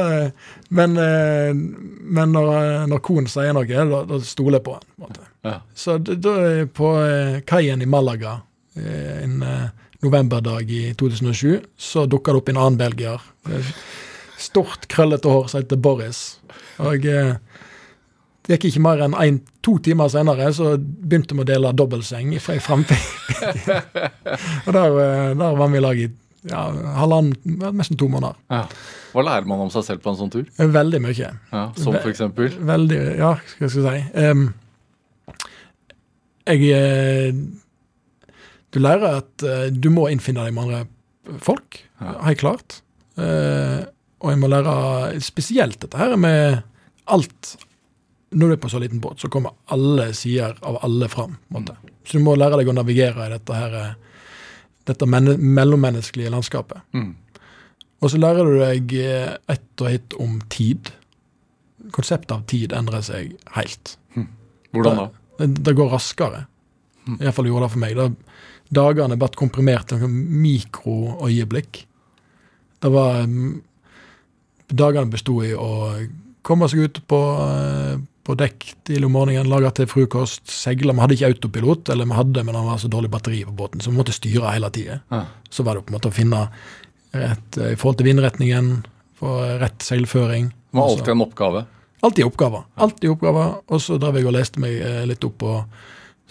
men eh, men når, når konen sier noe, da, da stoler jeg på han. på en. Ja. Så da er på kaien i Malaga en novemberdag i 2007, så dukka det opp en annen belgier. Stort, krøllete hår som heter Boris. Og eh, det gikk ikke mer enn en, to timer senere, så begynte vi å dele dobbeltseng i framtiden. og der, eh, der var vi i lag i ja, halvannen, nesten to måneder. Ja. Hva lærer man om seg selv på en sånn tur? Veldig mye. Ja, som for eksempel? Veldig Ja, hva skal jeg si Um, Jeg eh, Du lærer at uh, du må innfinne deg med andre folk, Ja. helt klart. Uh, og jeg må lære spesielt dette her med alt Når du er på så liten båt, så kommer alle sider av alle fram. måte. Så du må lære deg å navigere i dette her eh, dette mellommenneskelige landskapet. Mm. Og så lærer du deg ett og ett om tid. Konseptet av tid endrer seg helt. Hvordan da? Det, det går raskere. Iallfall gjorde det for meg. Da, dagene ble komprimert til noen mikroøyeblikk. Det var mm, Dagene besto i å komme seg ut på, eh, på dekk tidlig om morgenen, lage til frokost, seile. Vi hadde ikke autopilot, eller vi hadde, men det var så dårlig batteri på båten, så vi måtte styre hele tida. Ja. Så var det på en måte å finne rett eh, i forhold til vindretningen, få rett seilføring. Det var alltid en oppgave. Alltid oppgaver. Alltid oppgaver. Og så drev jeg og leste meg eh, litt opp på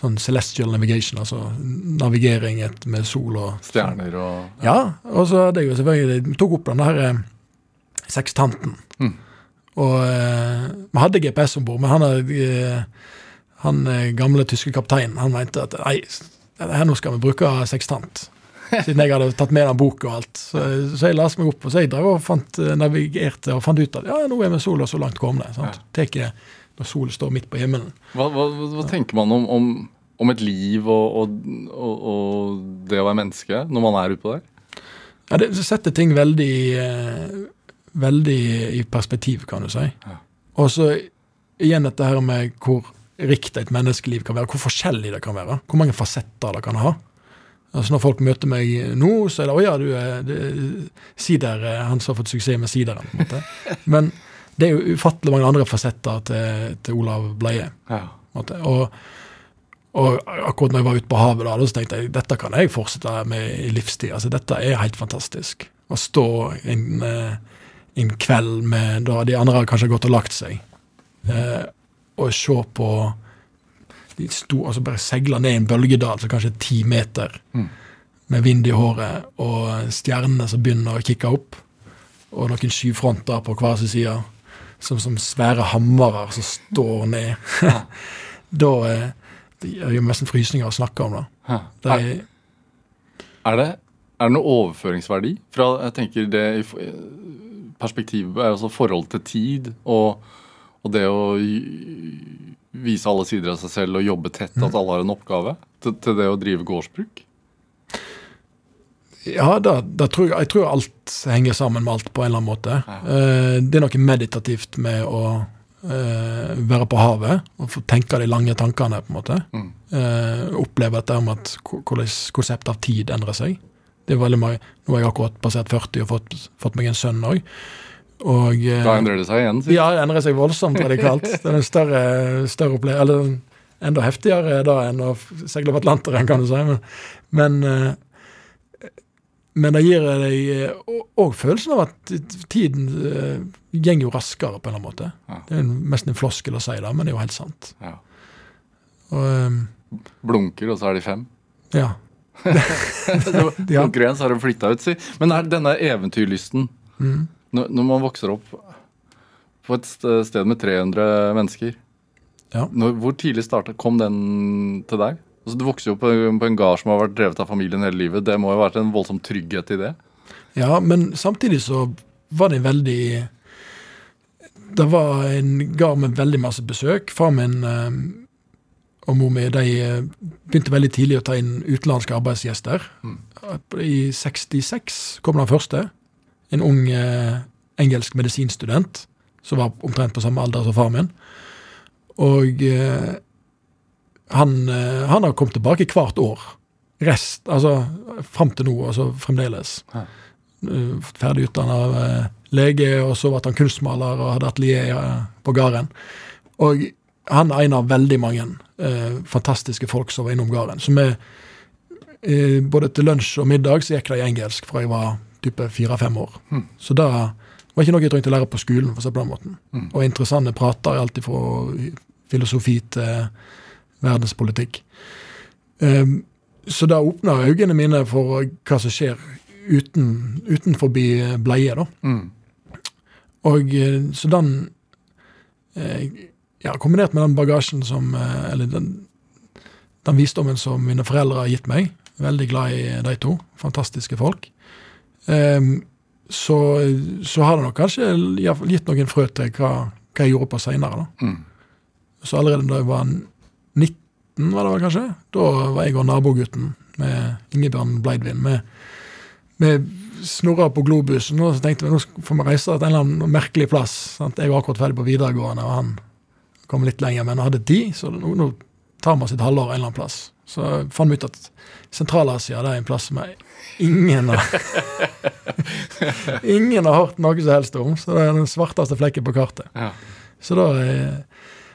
sånn celestial navigation, altså navigering med sol og Stjerner og Ja, og så hadde jeg jo selvfølgelig tok opp den der eh, sekstanten. Mm. Og eh, vi hadde GPS om bord, men han, eh, han gamle tyske kapteinen han mente at nei, her nå skal vi bruke sekstant. Siden jeg hadde tatt med den boka og alt. Så, så jeg leste meg opp, og så jeg drev og fant, navigerte og fant ut at ja, nå er vi sola så langt komne. sant? Jeg når solen står midt på himmelen. Hva, hva, hva tenker man om, om, om et liv og, og, og, og det å være menneske når man er utpå der? Ja, det, det setter ting veldig, eh, veldig i perspektiv, kan du si. Ja. Og så igjen dette her med hvor rikt et menneskeliv kan være, hvor forskjellig det kan være. Hvor mange fasetter det kan ha. Altså Når folk møter meg nå, så er det 'Å ja, du er det- sider, eh, han som har fått suksess med sideren'. på en måte. Men det er jo ufattelig mange andre fasetter til, til Olav Bleie. Ja. Og, og akkurat når jeg var ute på havet, da, så tenkte jeg dette kan jeg fortsette med i livstid. Altså, dette er helt fantastisk. Å stå en, eh, en kveld med da de andre har kanskje gått og lagt seg, eh, og se på de sto, altså bare seile ned i en bølgedal som kanskje er ti meter, Mm. med vind i håret, og stjernene som begynner å kikke opp, og noen skyfronter på hver sin side, som, som svære hammere som står ned. da eh, det gjør nesten frysninger å snakke om det. Det Er, er, det, er det noe overføringsverdi fra jeg tenker det i f- perspektivet, altså forhold til tid og, og det å vise alle sider av seg selv og jobbe tett, at alle har en oppgave, til, til det å drive gårdsbruk? ja, da, da tror jeg, jeg tror alt henger sammen med alt på en eller annen måte. Ja. det er noe meditativt med å eh, være på havet og få tenke de lange tankene, på en måte. Mm. Eh, oppleve dette med at hvordan konseptet av tid endrer seg. Det er veldig mange, Nå har jeg akkurat passert 40 og fått, fått meg en sønn òg. Og eh, Da endrer det seg igjen, Sikkert. Ja, det endrer seg voldsomt radikalt. Det er en større, større opplevelse Eller enda heftigere da enn å seile over Atlanteren, kan du si. Men, men eh, men det gir deg òg følelsen av at tiden eh, går jo raskere, på en eller annen måte. Ja. Det er nesten en floskel å si det, men det er jo helt sant. Ja. Og, eh, Blunker, og så er de fem. ja. Så. Blunker igjen, så har de flytta ut, si. Men er denne eventyrlysten Mm. når, når man vokser opp på et sted med 300 mennesker Ja. når, Hvor tidlig startet, kom den til deg? Altså, du vokser jo på, på en gard som har vært drevet av familien hele livet. Det må jo ha vært en voldsom trygghet i det? Ja, men samtidig så var det veldig Det var en gard med veldig masse besøk. Far min eh, og mor mi de eh, begynte veldig tidlig å ta inn utenlandske arbeidsgjester. I 66 kom den første. En ung eh, engelsk medisinstudent som var omtrent på samme alder som far min. Og eh, han, eh, han har kommet tilbake hvert år. Rest, altså fram til nå, altså fremdeles. Ja. Eh, Ferdig utdanna eh, lege, og så ble han kunstmaler og hadde atelier på gården. Og han er en av veldig mange eh, fantastiske folk som var innom gården. Så vi, eh, Både til lunsj og middag så gikk det i engelsk fra jeg var type fire-fem år. Så da var ikke noe jeg trengte å lære på skolen. for å si på den måten. Og interessante prater, alt fra filosofi til verdenspolitikk. Um, så da åpna øynene mine for hva som skjer uten, utenfor bleie. da. Mm. Og eh, så den eh, Ja, kombinert med den bagasjen som eh, Eller den, den visdommen som mine foreldre har gitt meg. Veldig glad i de to. Fantastiske folk. Um, så, så har det nok kanskje gitt noen frø til hva, hva jeg gjorde på seinere. Mm. Så allerede da jeg var 19, var det vel kanskje, da var jeg og nabogutten med Ingebjørn Bleidvin. med vi snurra på globusen og så tenkte vi nå får vi reise til en eller annen merkelig plass. Sant? Jeg var akkurat ferdig på videregående, og han kom litt lenger, men hadde tid. Så nå, nå tar vi oss et halvår en eller annen plass. Så fant vi ut at Sentral-Asia er en plass som ingen har Ingen har hørt noe som helst om. Så det er den svarteste flekken på kartet. Ja. Så da, eh,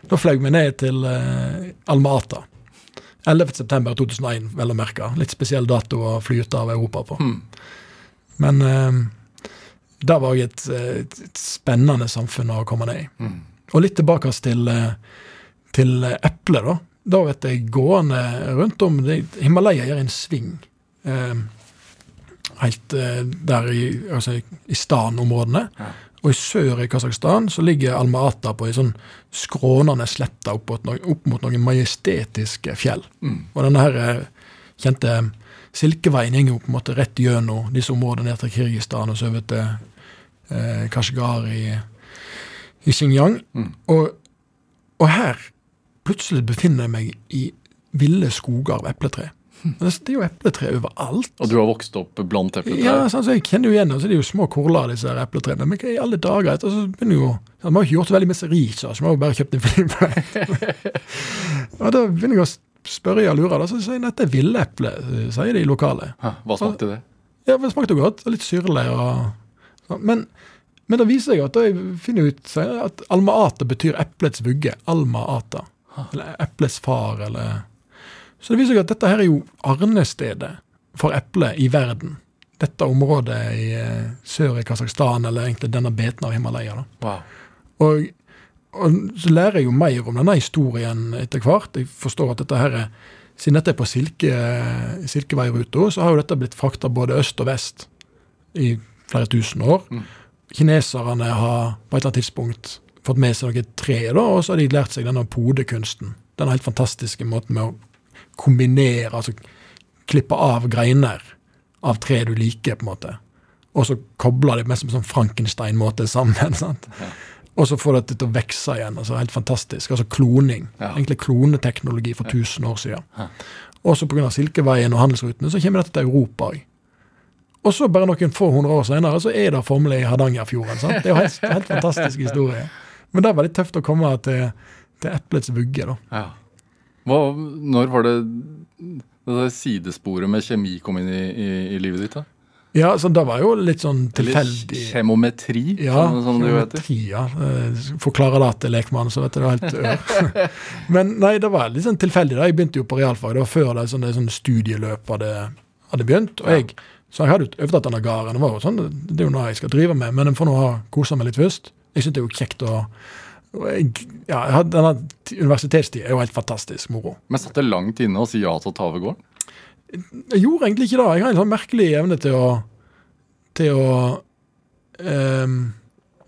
da fløy vi ned til eh, Alma-Ata. 11.9.2001, vel å merke. Litt spesiell dato å fly ut av Europa på. Mm. Men eh, det var òg et, et, et spennende samfunn å komme ned i. Mm. Og litt tilbake til, eh, til eplet, da. Da vet jeg gående rundt om det, Himalaya gjør en sving. Eh, helt eh, der i, altså, i Stan-områdene. Ja. Og i sør i Kasakhstan så ligger Alma-Ata på ei sånn skrånende slette opp, mot noen- opp mot noen majestetiske fjell. Mm. Og denne her eh, kjente Silkeveien går jo på en måte rett gjennom disse områdene ned til Kirgistan og så over til eh, Kashgar i, i Xinjiang. Mm. Og, og her plutselig befinner jeg meg i ville skoger av epletre. Det det er jo epletre overalt. Og du har vokst opp blant epletrær? Ja, sånn, så jeg kjenner jo igjen altså, Så det er jo små kurler, disse her. Men i alle dager? etter så begynner jo, Vi har jo ikke gjort så veldig mye research, vi har jo bare kjøpt en film. og da begynner jeg å spørre og lure, da, så sier jeg det er villeeple, sier de lokale. Hæ, Hva smakte det? Ja, det smakte godt. Litt syrlig og sånn. Men, men da viser jeg at jeg finner ut at alma-ata betyr eplets vugge. Alma-ata. Eller eplets far, eller Så det viser seg at dette her er jo arnestedet for eple i verden. Dette området i eh, sør i Kasakhstan, eller egentlig denne beten av Himalaya. Wow. Og, og så lærer jeg jo mer om denne historien etter hvert. Jeg forstår at dette her er Siden dette er på silke, Silkeveiruta, så har jo dette blitt frakta både øst og vest i flere tusen år. Mm. Kineserne har på et eller annet tidspunkt fått med seg noe tre, da, og så har de lært seg denne podekunsten. Denne helt fantastiske måten med å kombinere, altså klippe av greiner av tre du liker, på en måte. Og så kobler det mest som en sånn Frankenstein-måte sammen. sant? Og så får det til å vokse igjen. altså Helt fantastisk. Altså kloning. Ja. Egentlig kloneteknologi for 1000 år siden. Og så pga. Silkeveien og handelsrutene så kommer dette til Europa òg. Og så bare noen få hundre år senere så er det formelig i Hardangerfjorden. sant? Det er jo helt, helt fantastisk historie. Men det var litt tøft å komme til, til eplets vugge, da. Ja. Hva, når var det det sidesporet med kjemi kom inn i, i, i livet ditt? da? Ja, så det var jo litt sånn tilfeldig. kjemometri, Ja, som, som det heter. ja. Eh, Forklare det til lekmann, så vet du det er helt ør. Men nei, det var litt sånn tilfeldig. da. Jeg begynte jo på realfag. Det var før det sånn, det sånn studieløp hadde, hadde begynt. Og jeg Så jeg hadde jo overtatt denne gården. Var jo sånn, det er jo noe jeg skal drive med, men jeg får nå ha kose meg litt først. Jeg syns det er jo kjekt å ja, Denne universitetstida er jo helt fantastisk moro. Men satt det langt inne å si ja til å ta over gården? Jeg gjorde egentlig ikke det. Jeg har en sånn merkelig evne til å til å um,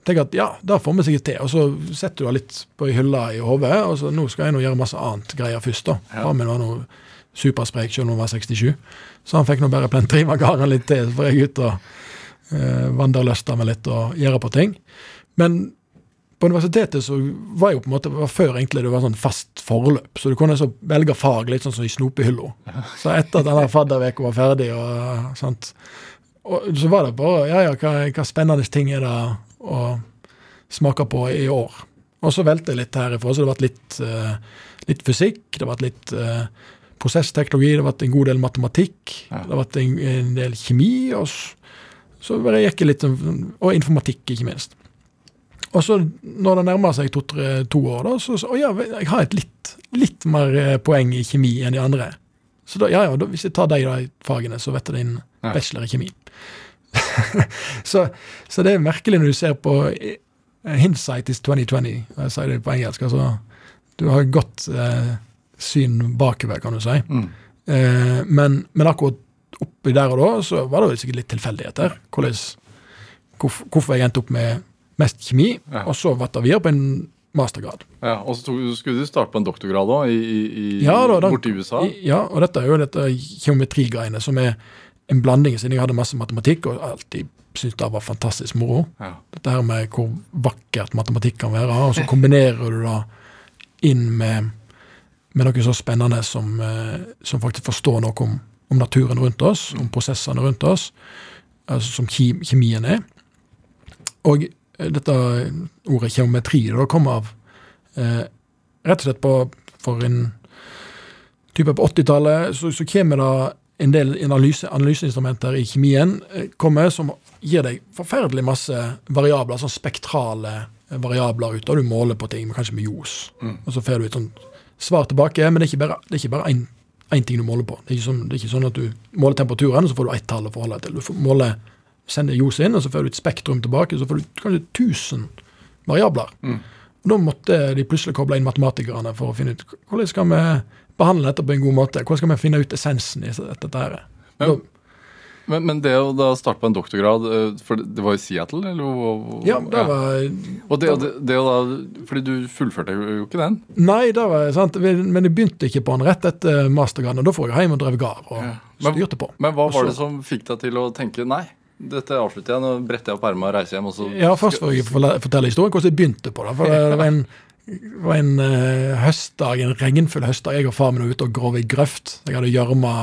tenke at ja, det får vi sikkert til. Og så setter du det litt på ei hylle i hodet, og så nå skal jeg nå gjøre masse annet greier først. da. Ja. Far min var nå supersprek selv om hun var 67, så han fikk nå bare plentrive gården litt til. Så får jeg ut og uh, vandreløste meg litt og gjøre på ting. Men på universitetet så var jeg jo på en måte, var før egentlig det var sånn fast forløp, så du kunne så velge fag litt sånn som i snopehylla. Så etter at denne fadderveka var ferdig, og sant, og så var det bare ja, ja, hva, hva spennende ting er det å smake på i år? Og så velte jeg litt herifra, så det ble litt, uh, litt fysikk, det ble litt uh, prosessteknologi, det ble en god del matematikk, Ja. det ble en, en del kjemi, og så, så bare gikk jeg litt sånn- Og informatikk, ikke minst. Og så når det nærmer seg to, to år, da, så, så ja, jeg har et litt, litt mer eh, poeng i kjemi enn de andre. Så da, ja, ja, da, hvis jeg tar de da, fagene, så vet jeg din Ja. bachelor i kjemi. så, så det er merkelig når du ser på eh, Hindsight is 2020, jeg sier det på engelsk. altså Du har godt eh, syn bakover, kan du si. Mm. Eh, men, men akkurat oppi der og da, så var det sikkert litt tilfeldigheter. Hvorfor, hvorf- hvorfor jeg endte opp med mest kjemi, Ja. og så vatt det videre på en mastergrad. Ja, og så skulle du starte på en doktorgrad òg, i, i, i, Ja, da, da- borte USA? I- Ja, og dette er jo dette geometrigreiene, som er en blanding, siden jeg hadde masse matematikk, og alltid syntes det var fantastisk moro. Ja. Dette her med hvor vakkert matematikk kan være, og så kombinerer du det inn med, med noe så spennende som, eh, som faktisk forstår noe om, om naturen rundt oss, om prosessene rundt oss, altså som kjemien er. Og dette ordet geometri det kom av eh, rett og slett på for en type på 80-tallet så, så kommer det en del analyse, analyseinstrumenter i kjemien eh, kommer som gir deg forferdelig masse variabler, sånn spektrale eh, variabler ut, og du måler på ting, kanskje med ljos. Og så får du et sånt svar tilbake, men det er ikke bare, det er ikke bare én ting du måler på. Det er, sånn, det er ikke sånn at du måler temperaturen, og så får du ett tall å forholde deg til. Du får måle, sender ljos inn, og så får du et spektrum tilbake, så får du kanskje 1000 variabler. Og Da måtte de plutselig koble inn matematikerne for å finne ut hvordan skal vi behandle dette på en god måte. Hvordan skal vi finne ut essensen i dette her? Men- Da- Men, men det å da starte på en doktorgrad, eh, for det det var i Seattle? Eller? Og, og, Ja, det var Og det, og det, det å da, fordi du fullførte jo ikke den? Nei, det var sant, men jeg begynte ikke på den rett etter mastergraden. og Da får jeg hjem og drev gard og Ja. Men- styrte på. Men hva var så- det som fikk deg til å tenke nei, dette avslutter jeg, nå bretter jeg opp ermet og reiser hjem, og så Ja, først får jeg fortelle, historien hvordan jeg begynte på det. For det var en, var en eh, høstdag, en regnfull høstdag. Jeg og far min var ute og grov i grøft. Jeg hadde gjørma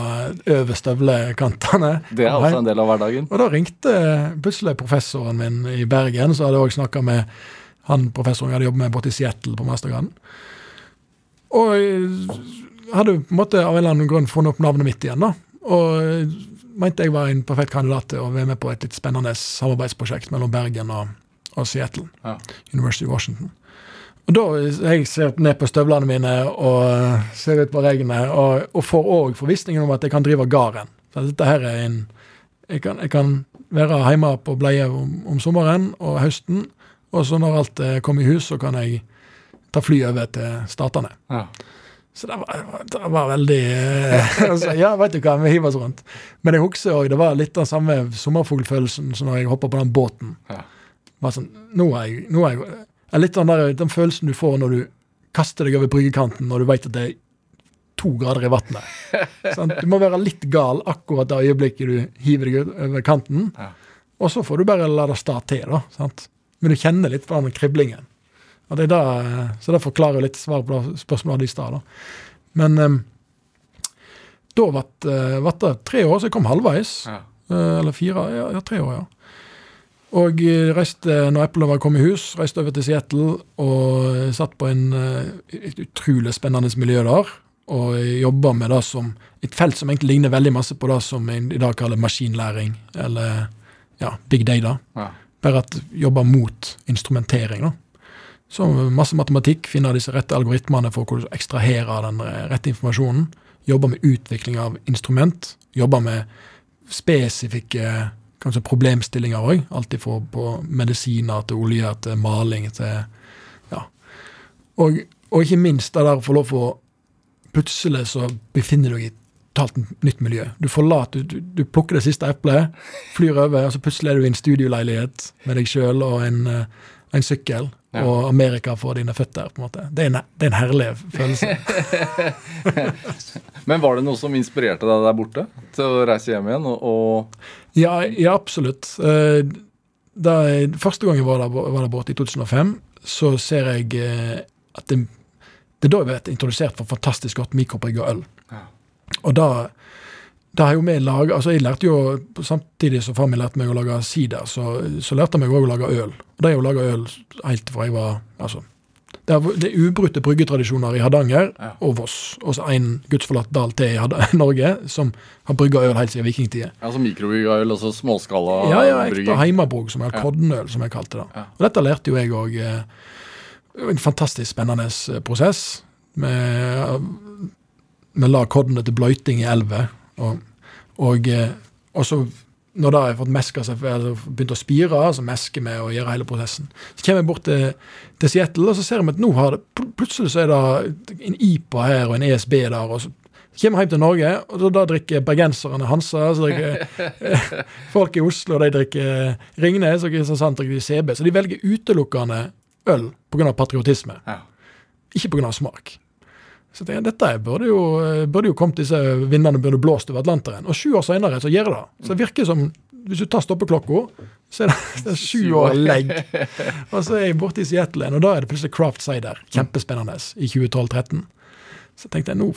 over støvlekantene. Det er også en del av hverdagen. Og da ringte plutselig professoren min i Bergen, så hadde jeg også snakka med han professoren jeg hadde jobbet med borte i Seattle på mastergraden. Og jeg hadde på en måte av en eller annen grunn funnet opp navnet mitt igjen, da. Og mente jeg var en perfekt kandidat til å være med på et litt spennende samarbeidsprosjekt mellom Bergen og, og Seattle. Ja. University of Washington. Og da jeg ser ned på støvlene mine og ser ut på regnet, og, og får òg forvissningen om at jeg kan drive gården. Så dette her er en Jeg kan, jeg kan være hjemme på bleie om, om sommeren og høsten, og så når alt er kommet i hus, så kan jeg ta fly over til Statene. Ja. Så det var, det var veldig eh, altså, Ja, vet du hva, vi hiver oss rundt. Men jeg husker òg det var litt den samme sommerfuglfølelsen som når jeg hoppa på den båten. Ja. Var sånn, nå er jeg, nå er jeg Litt den, der, den følelsen du får når du kaster deg over bryggekanten når du vet at det er to grader i vannet. Sånn, Du må være litt gal akkurat det øyeblikket du hiver deg over kanten. Ja. Og så får du bare la det stå til, da. Sant? Men du kjenner litt på den kriblingen. Det da, så det forklarer litt svaret på det spørsmålet i stad. Men um, da ble det tre år, så jeg kom halvveis. Ja. Eh, Eller fire, ja, ja tre år, ja. Og eh, reiste, når Apple var kommet i hus, reiste over til Seattle og satt på en, eh, et utrolig spennende miljø der. Og jobba med det som et felt som egentlig ligner veldig masse på det som en i dag kaller maskinlæring, eller ja, big data. Ja. Bare at jobba mot instrumentering. da. Så masse matematikk, finne disse rette algoritmene for hvordan du ekstraherer den rette informasjonen. Jobber med utvikling av instrument. Jobber med spesifikke kanskje problemstillinger òg. Alt fra på medisiner til olje til maling til Ja. Og, og ikke minst det der å få lov å Plutselig så befinner du deg i totalt nytt miljø. Du forlater, du, du plukker det siste eplet, flyr over, og så plutselig er du i en studioleilighet med deg sjøl og en, eh, en sykkel. Ja. Og Amerika får dine føtter. på en måte. Det er en, det er en herlig følelse. Men var det noe som inspirerte deg der borte til å reise hjem igjen? Og, og Ja, ja absolutt. Eh, Da jeg, første gang jeg var der, var der borte, i 2005, så ser jeg eh, at det, det er da jeg ble introdusert for fantastisk godt mikrobrygga øl. Ja. Og da, da har jo vi laget, altså Jeg lærte jo, samtidig som far min lærte meg å lage sider, så, så lærte jeg meg òg å lage øl. Og da er jo laga øl helt fra jeg var altså, det er, det er ubrutte bryggetradisjoner i Hardanger Ja. og Voss. Og så en gudsforlatt dal til i Norge som har brygga øl helt siden vikingtida. altså mikrobryggøl, altså småskala Ja, ja, ekte heimabruk, som er koddenøl, som jeg kalte det. Ja. Og dette lærte jo jeg òg. En fantastisk spennende eh, prosess. Med, vi la koddene til bløyting i elver. Og, og, eh, og så, når det har fått meska seg, altså begynt å spire, så mesker vi og gjør hele prosessen. Så kommer jeg bort til, til Seattle, og så ser vi at nå har det plutselig så er det en IPA her og en ESB der. og så kommer hjem til Norge, og da, da drikker bergenserne Hansa. så drikker Folk i Oslo de drikker Ringnes, og Kristiansand drikker CB. Så de velger utelukkende øl pga. patriotisme, Ja. ikke pga. smak. Så jeg dette burde jo, burde jo kommet disse vindene burde blåst over Atlanteren. Og sju år senere så gjør det det. Så det virker som Hvis du tar stoppeklokka, så er det, det er sju år legg. Og så er jeg borte i Seattle igjen, og da er det plutselig Craft Cider. Kjempespennende i 2012-13. Så tenkte jeg nå,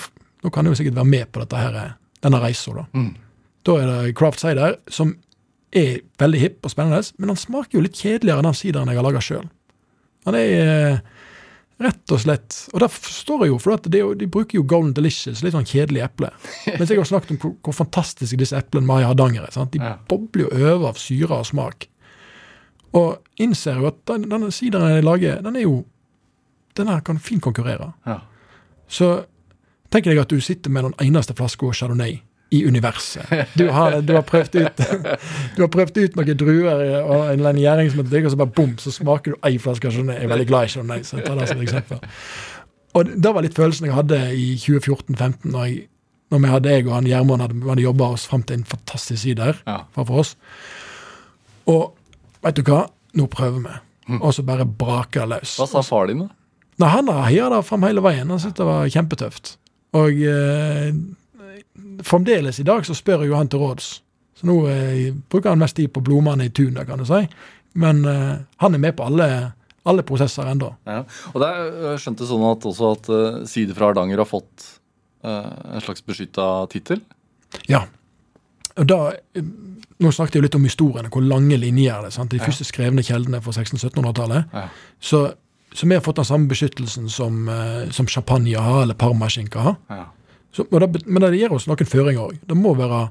nå kan jeg jo sikkert være med på dette her, denne reisa, da. Mm. Da er det Craft Cider, som er veldig hipp og spennende, men han smaker jo litt kjedeligere enn den sideren jeg har laga sjøl. Han er eh, rett og slett Og det forstår jeg jo, for jo, de bruker jo Golden Delicious, litt sånn kjedelig eple. Mens jeg har snakket om hvor, hvor fantastiske disse eplene vi har i Hardanger er. sant? De Ja. bobler jo over av syre og smak. Og innser jo at den, denne sideren jeg lager, den er jo Den her kan fint konkurrere. Ja. Så tenker jeg at du sitter med den eneste flaska Chardonnay i universet. Du har, du har prøvd ut Du har prøvd ut noen druer og en eller annen deg, og så bare bom, så smaker du ei flaske Chardonnay. Jeg er veldig glad i Chardonnay, så jeg tar det som eksempel. Og det var litt følelsen jeg hadde i 2014-15, når, jeg- når vi hadde jeg og han Gjermund hadde, hadde jobba oss fram til en fantastisk sider Ja. for oss. Og vet du hva? Nå prøver vi. Og så bare braker løs. Hva sa far din, da? Nei, han har heia det fram hele veien. Han syntes det var kjempetøft. Og eh, fremdeles i dag så spør jeg jo han til råds. Så nå eh, bruker han mest tid på blomstene i tun, kan du si. Men eh, han er med på alle, alle prosesser ennå. Ja. Og det er jeg skjønte sånn at også at uh, Side fra Hardanger har fått uh, en slags beskytta tittel. Ja. Da, eh, nå snakket jeg jo litt om historiene, hvor lange linjer er det. sant? De Ja. første skrevne kjeldene fra 1600-1700-tallet. Ja. Så, så vi har fått den samme beskyttelsen som, uh, som champagne har, eller parmaskinke har. Ja. Så, det, men det gir oss noen føringer òg. Det må være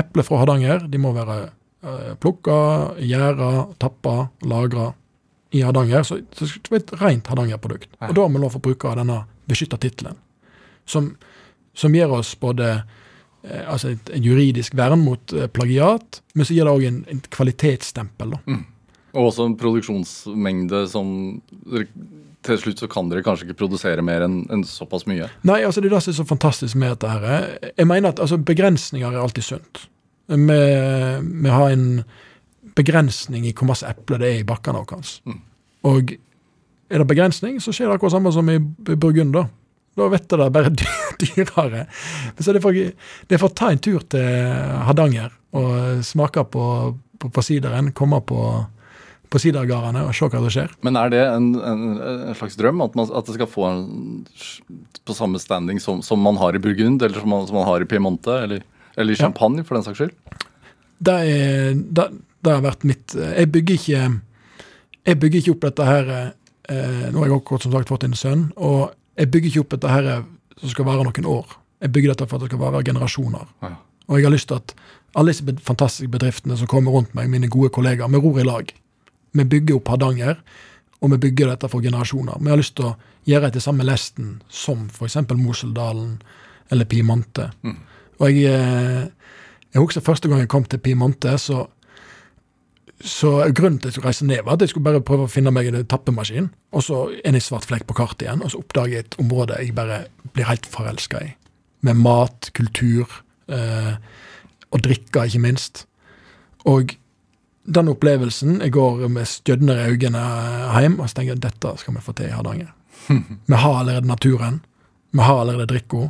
eple fra Hardanger. De må være eh, plukka, gjæra, tappa, lagra i Hardanger. Så, så det skal være et rent Hardanger-produkt. Og da har vi lov å bruke denne beskytta tittelen, som, som gir oss både eh, altså et, et juridisk vern mot eh, plagiat, men så gir det òg en, en kvalitetsstempel. da. Og også en produksjonsmengde som Til slutt så kan dere kanskje ikke produsere mer enn en såpass mye. Nei, altså det er det som er så fantastisk med dette her. Jeg mener at altså, begrensninger er alltid sunt. Vi, har en begrensning i hvor masse epler det er i bakkene våre. Mm. Og er det begrensning, så skjer det akkurat samme som i Burgunder. Da vet du det bare dyrere. Men så det er for å ta en tur til Hardanger og smake på, på, på sideren, komme på, på sidergardene og se hva som skjer. Men er det en, en, en slags drøm at, man, at det skal få en på samme standing som, som man har i Burgund, eller som man, som man har i Piemonte, eller, eller i Ja. champagne, for den saks skyld? det, er, det, det har vært mitt Jeg bygger ikke Jeg bygger ikke opp dette her eh, Nå har jeg akkurat som sagt fått en sønn, og jeg bygger ikke opp dette her som skal vare noen år. Jeg bygger dette for at det skal vare generasjoner. Ja. Og jeg har lyst til at alle disse fantastiske bedriftene som kommer rundt meg, mine gode kollegaer, vi ror i lag. Vi bygger opp Hardanger, og vi bygger dette for generasjoner. Vi har lyst til å gjøre etter samme lesten som f.eks. Moseldalen eller Piemonte. Mm. Og jeg, eh, Jeg husker første gang jeg kom til Piemonte, så, så grunnen til at jeg skulle reise ned, var at jeg skulle bare prøve å finne meg en tappemaskin, og så en i svart flekk på kartet igjen, og så oppdager jeg et område jeg bare blir helt forelska i. Med mat, kultur, eh, og drikke, ikke minst. Og den opplevelsen Jeg går med stjødnere i øynene hjem og så tenker jeg dette skal vi få til i Hardanger. Vi har allerede naturen. Vi har allerede drikka.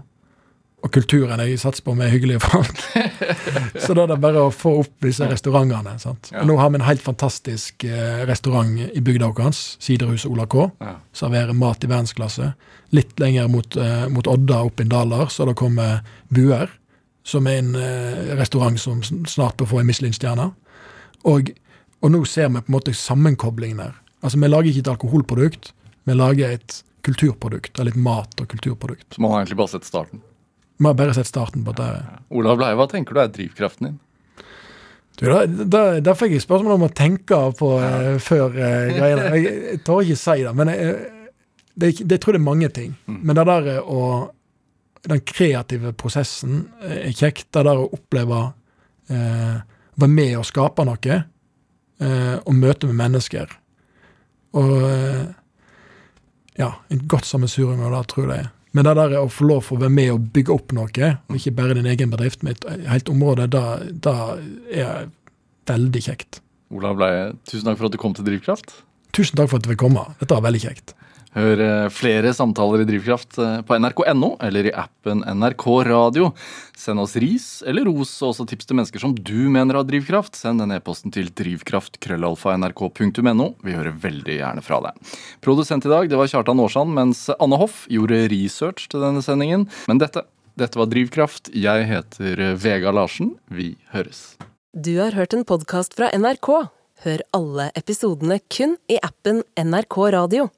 Og kulturen jeg satser på med hyggelige folk. så da er det bare å få opp disse restaurantene. sant? Ja. Nå har vi en helt fantastisk eh, restaurant i bygda vår, Siderhuset Ola K. Ja. Serverer mat i verdensklasse. Litt lenger mot, eh, mot Odda, opp i Daler, så det kommet Buer, som er en eh, restaurant som snart bør få en Michelin-stjerne. Og, og nå ser vi på en måte sammenkoblingen der. Altså, Vi lager ikke et alkoholprodukt, vi lager et kulturprodukt. Eller et mat- og kulturprodukt. Så man har egentlig bare sett starten. Vi har bare sett starten på det. Olav Bleie, hva tenker du er drivkraften din? Du, da, da, da fikk jeg spørsmål om å tenke på eh, før uh, greiene. Jeg, jeg tør ikke si det, men jeg, det, er det, tror det er mange ting. Men det der eh, å Den kreative prosessen eh, er kjekt. Det der å oppleve eh, Være med og skape noe. Eh, og møte med mennesker. Og eh, Ja, en godt sammensurium av det, tror jeg. Men det der å få lov for å være med og bygge opp noe, og ikke bare din egen bedrift, med et helt område, det er veldig kjekt. Olav Bleie, tusen takk for at du kom til Drivkraft. Tusen takk for at du fikk komme. Dette var veldig kjekt. Hør eh, flere samtaler i Drivkraft eh, på nrk.no eller i appen NRK Radio. Send oss ris eller ros og også tips til mennesker som du mener har drivkraft. Send den e-posten til drivkraft.krøllalfa.nrk.no. Vi hører veldig gjerne fra deg. Produsent i dag det var Kjartan Aarsand, mens Anne Hoff gjorde research til denne sendingen. Men dette, dette var Drivkraft. Jeg heter eh, Vega Larsen. Vi høres. Du har hørt en podkast fra NRK. Hør alle episodene kun i appen NRK Radio.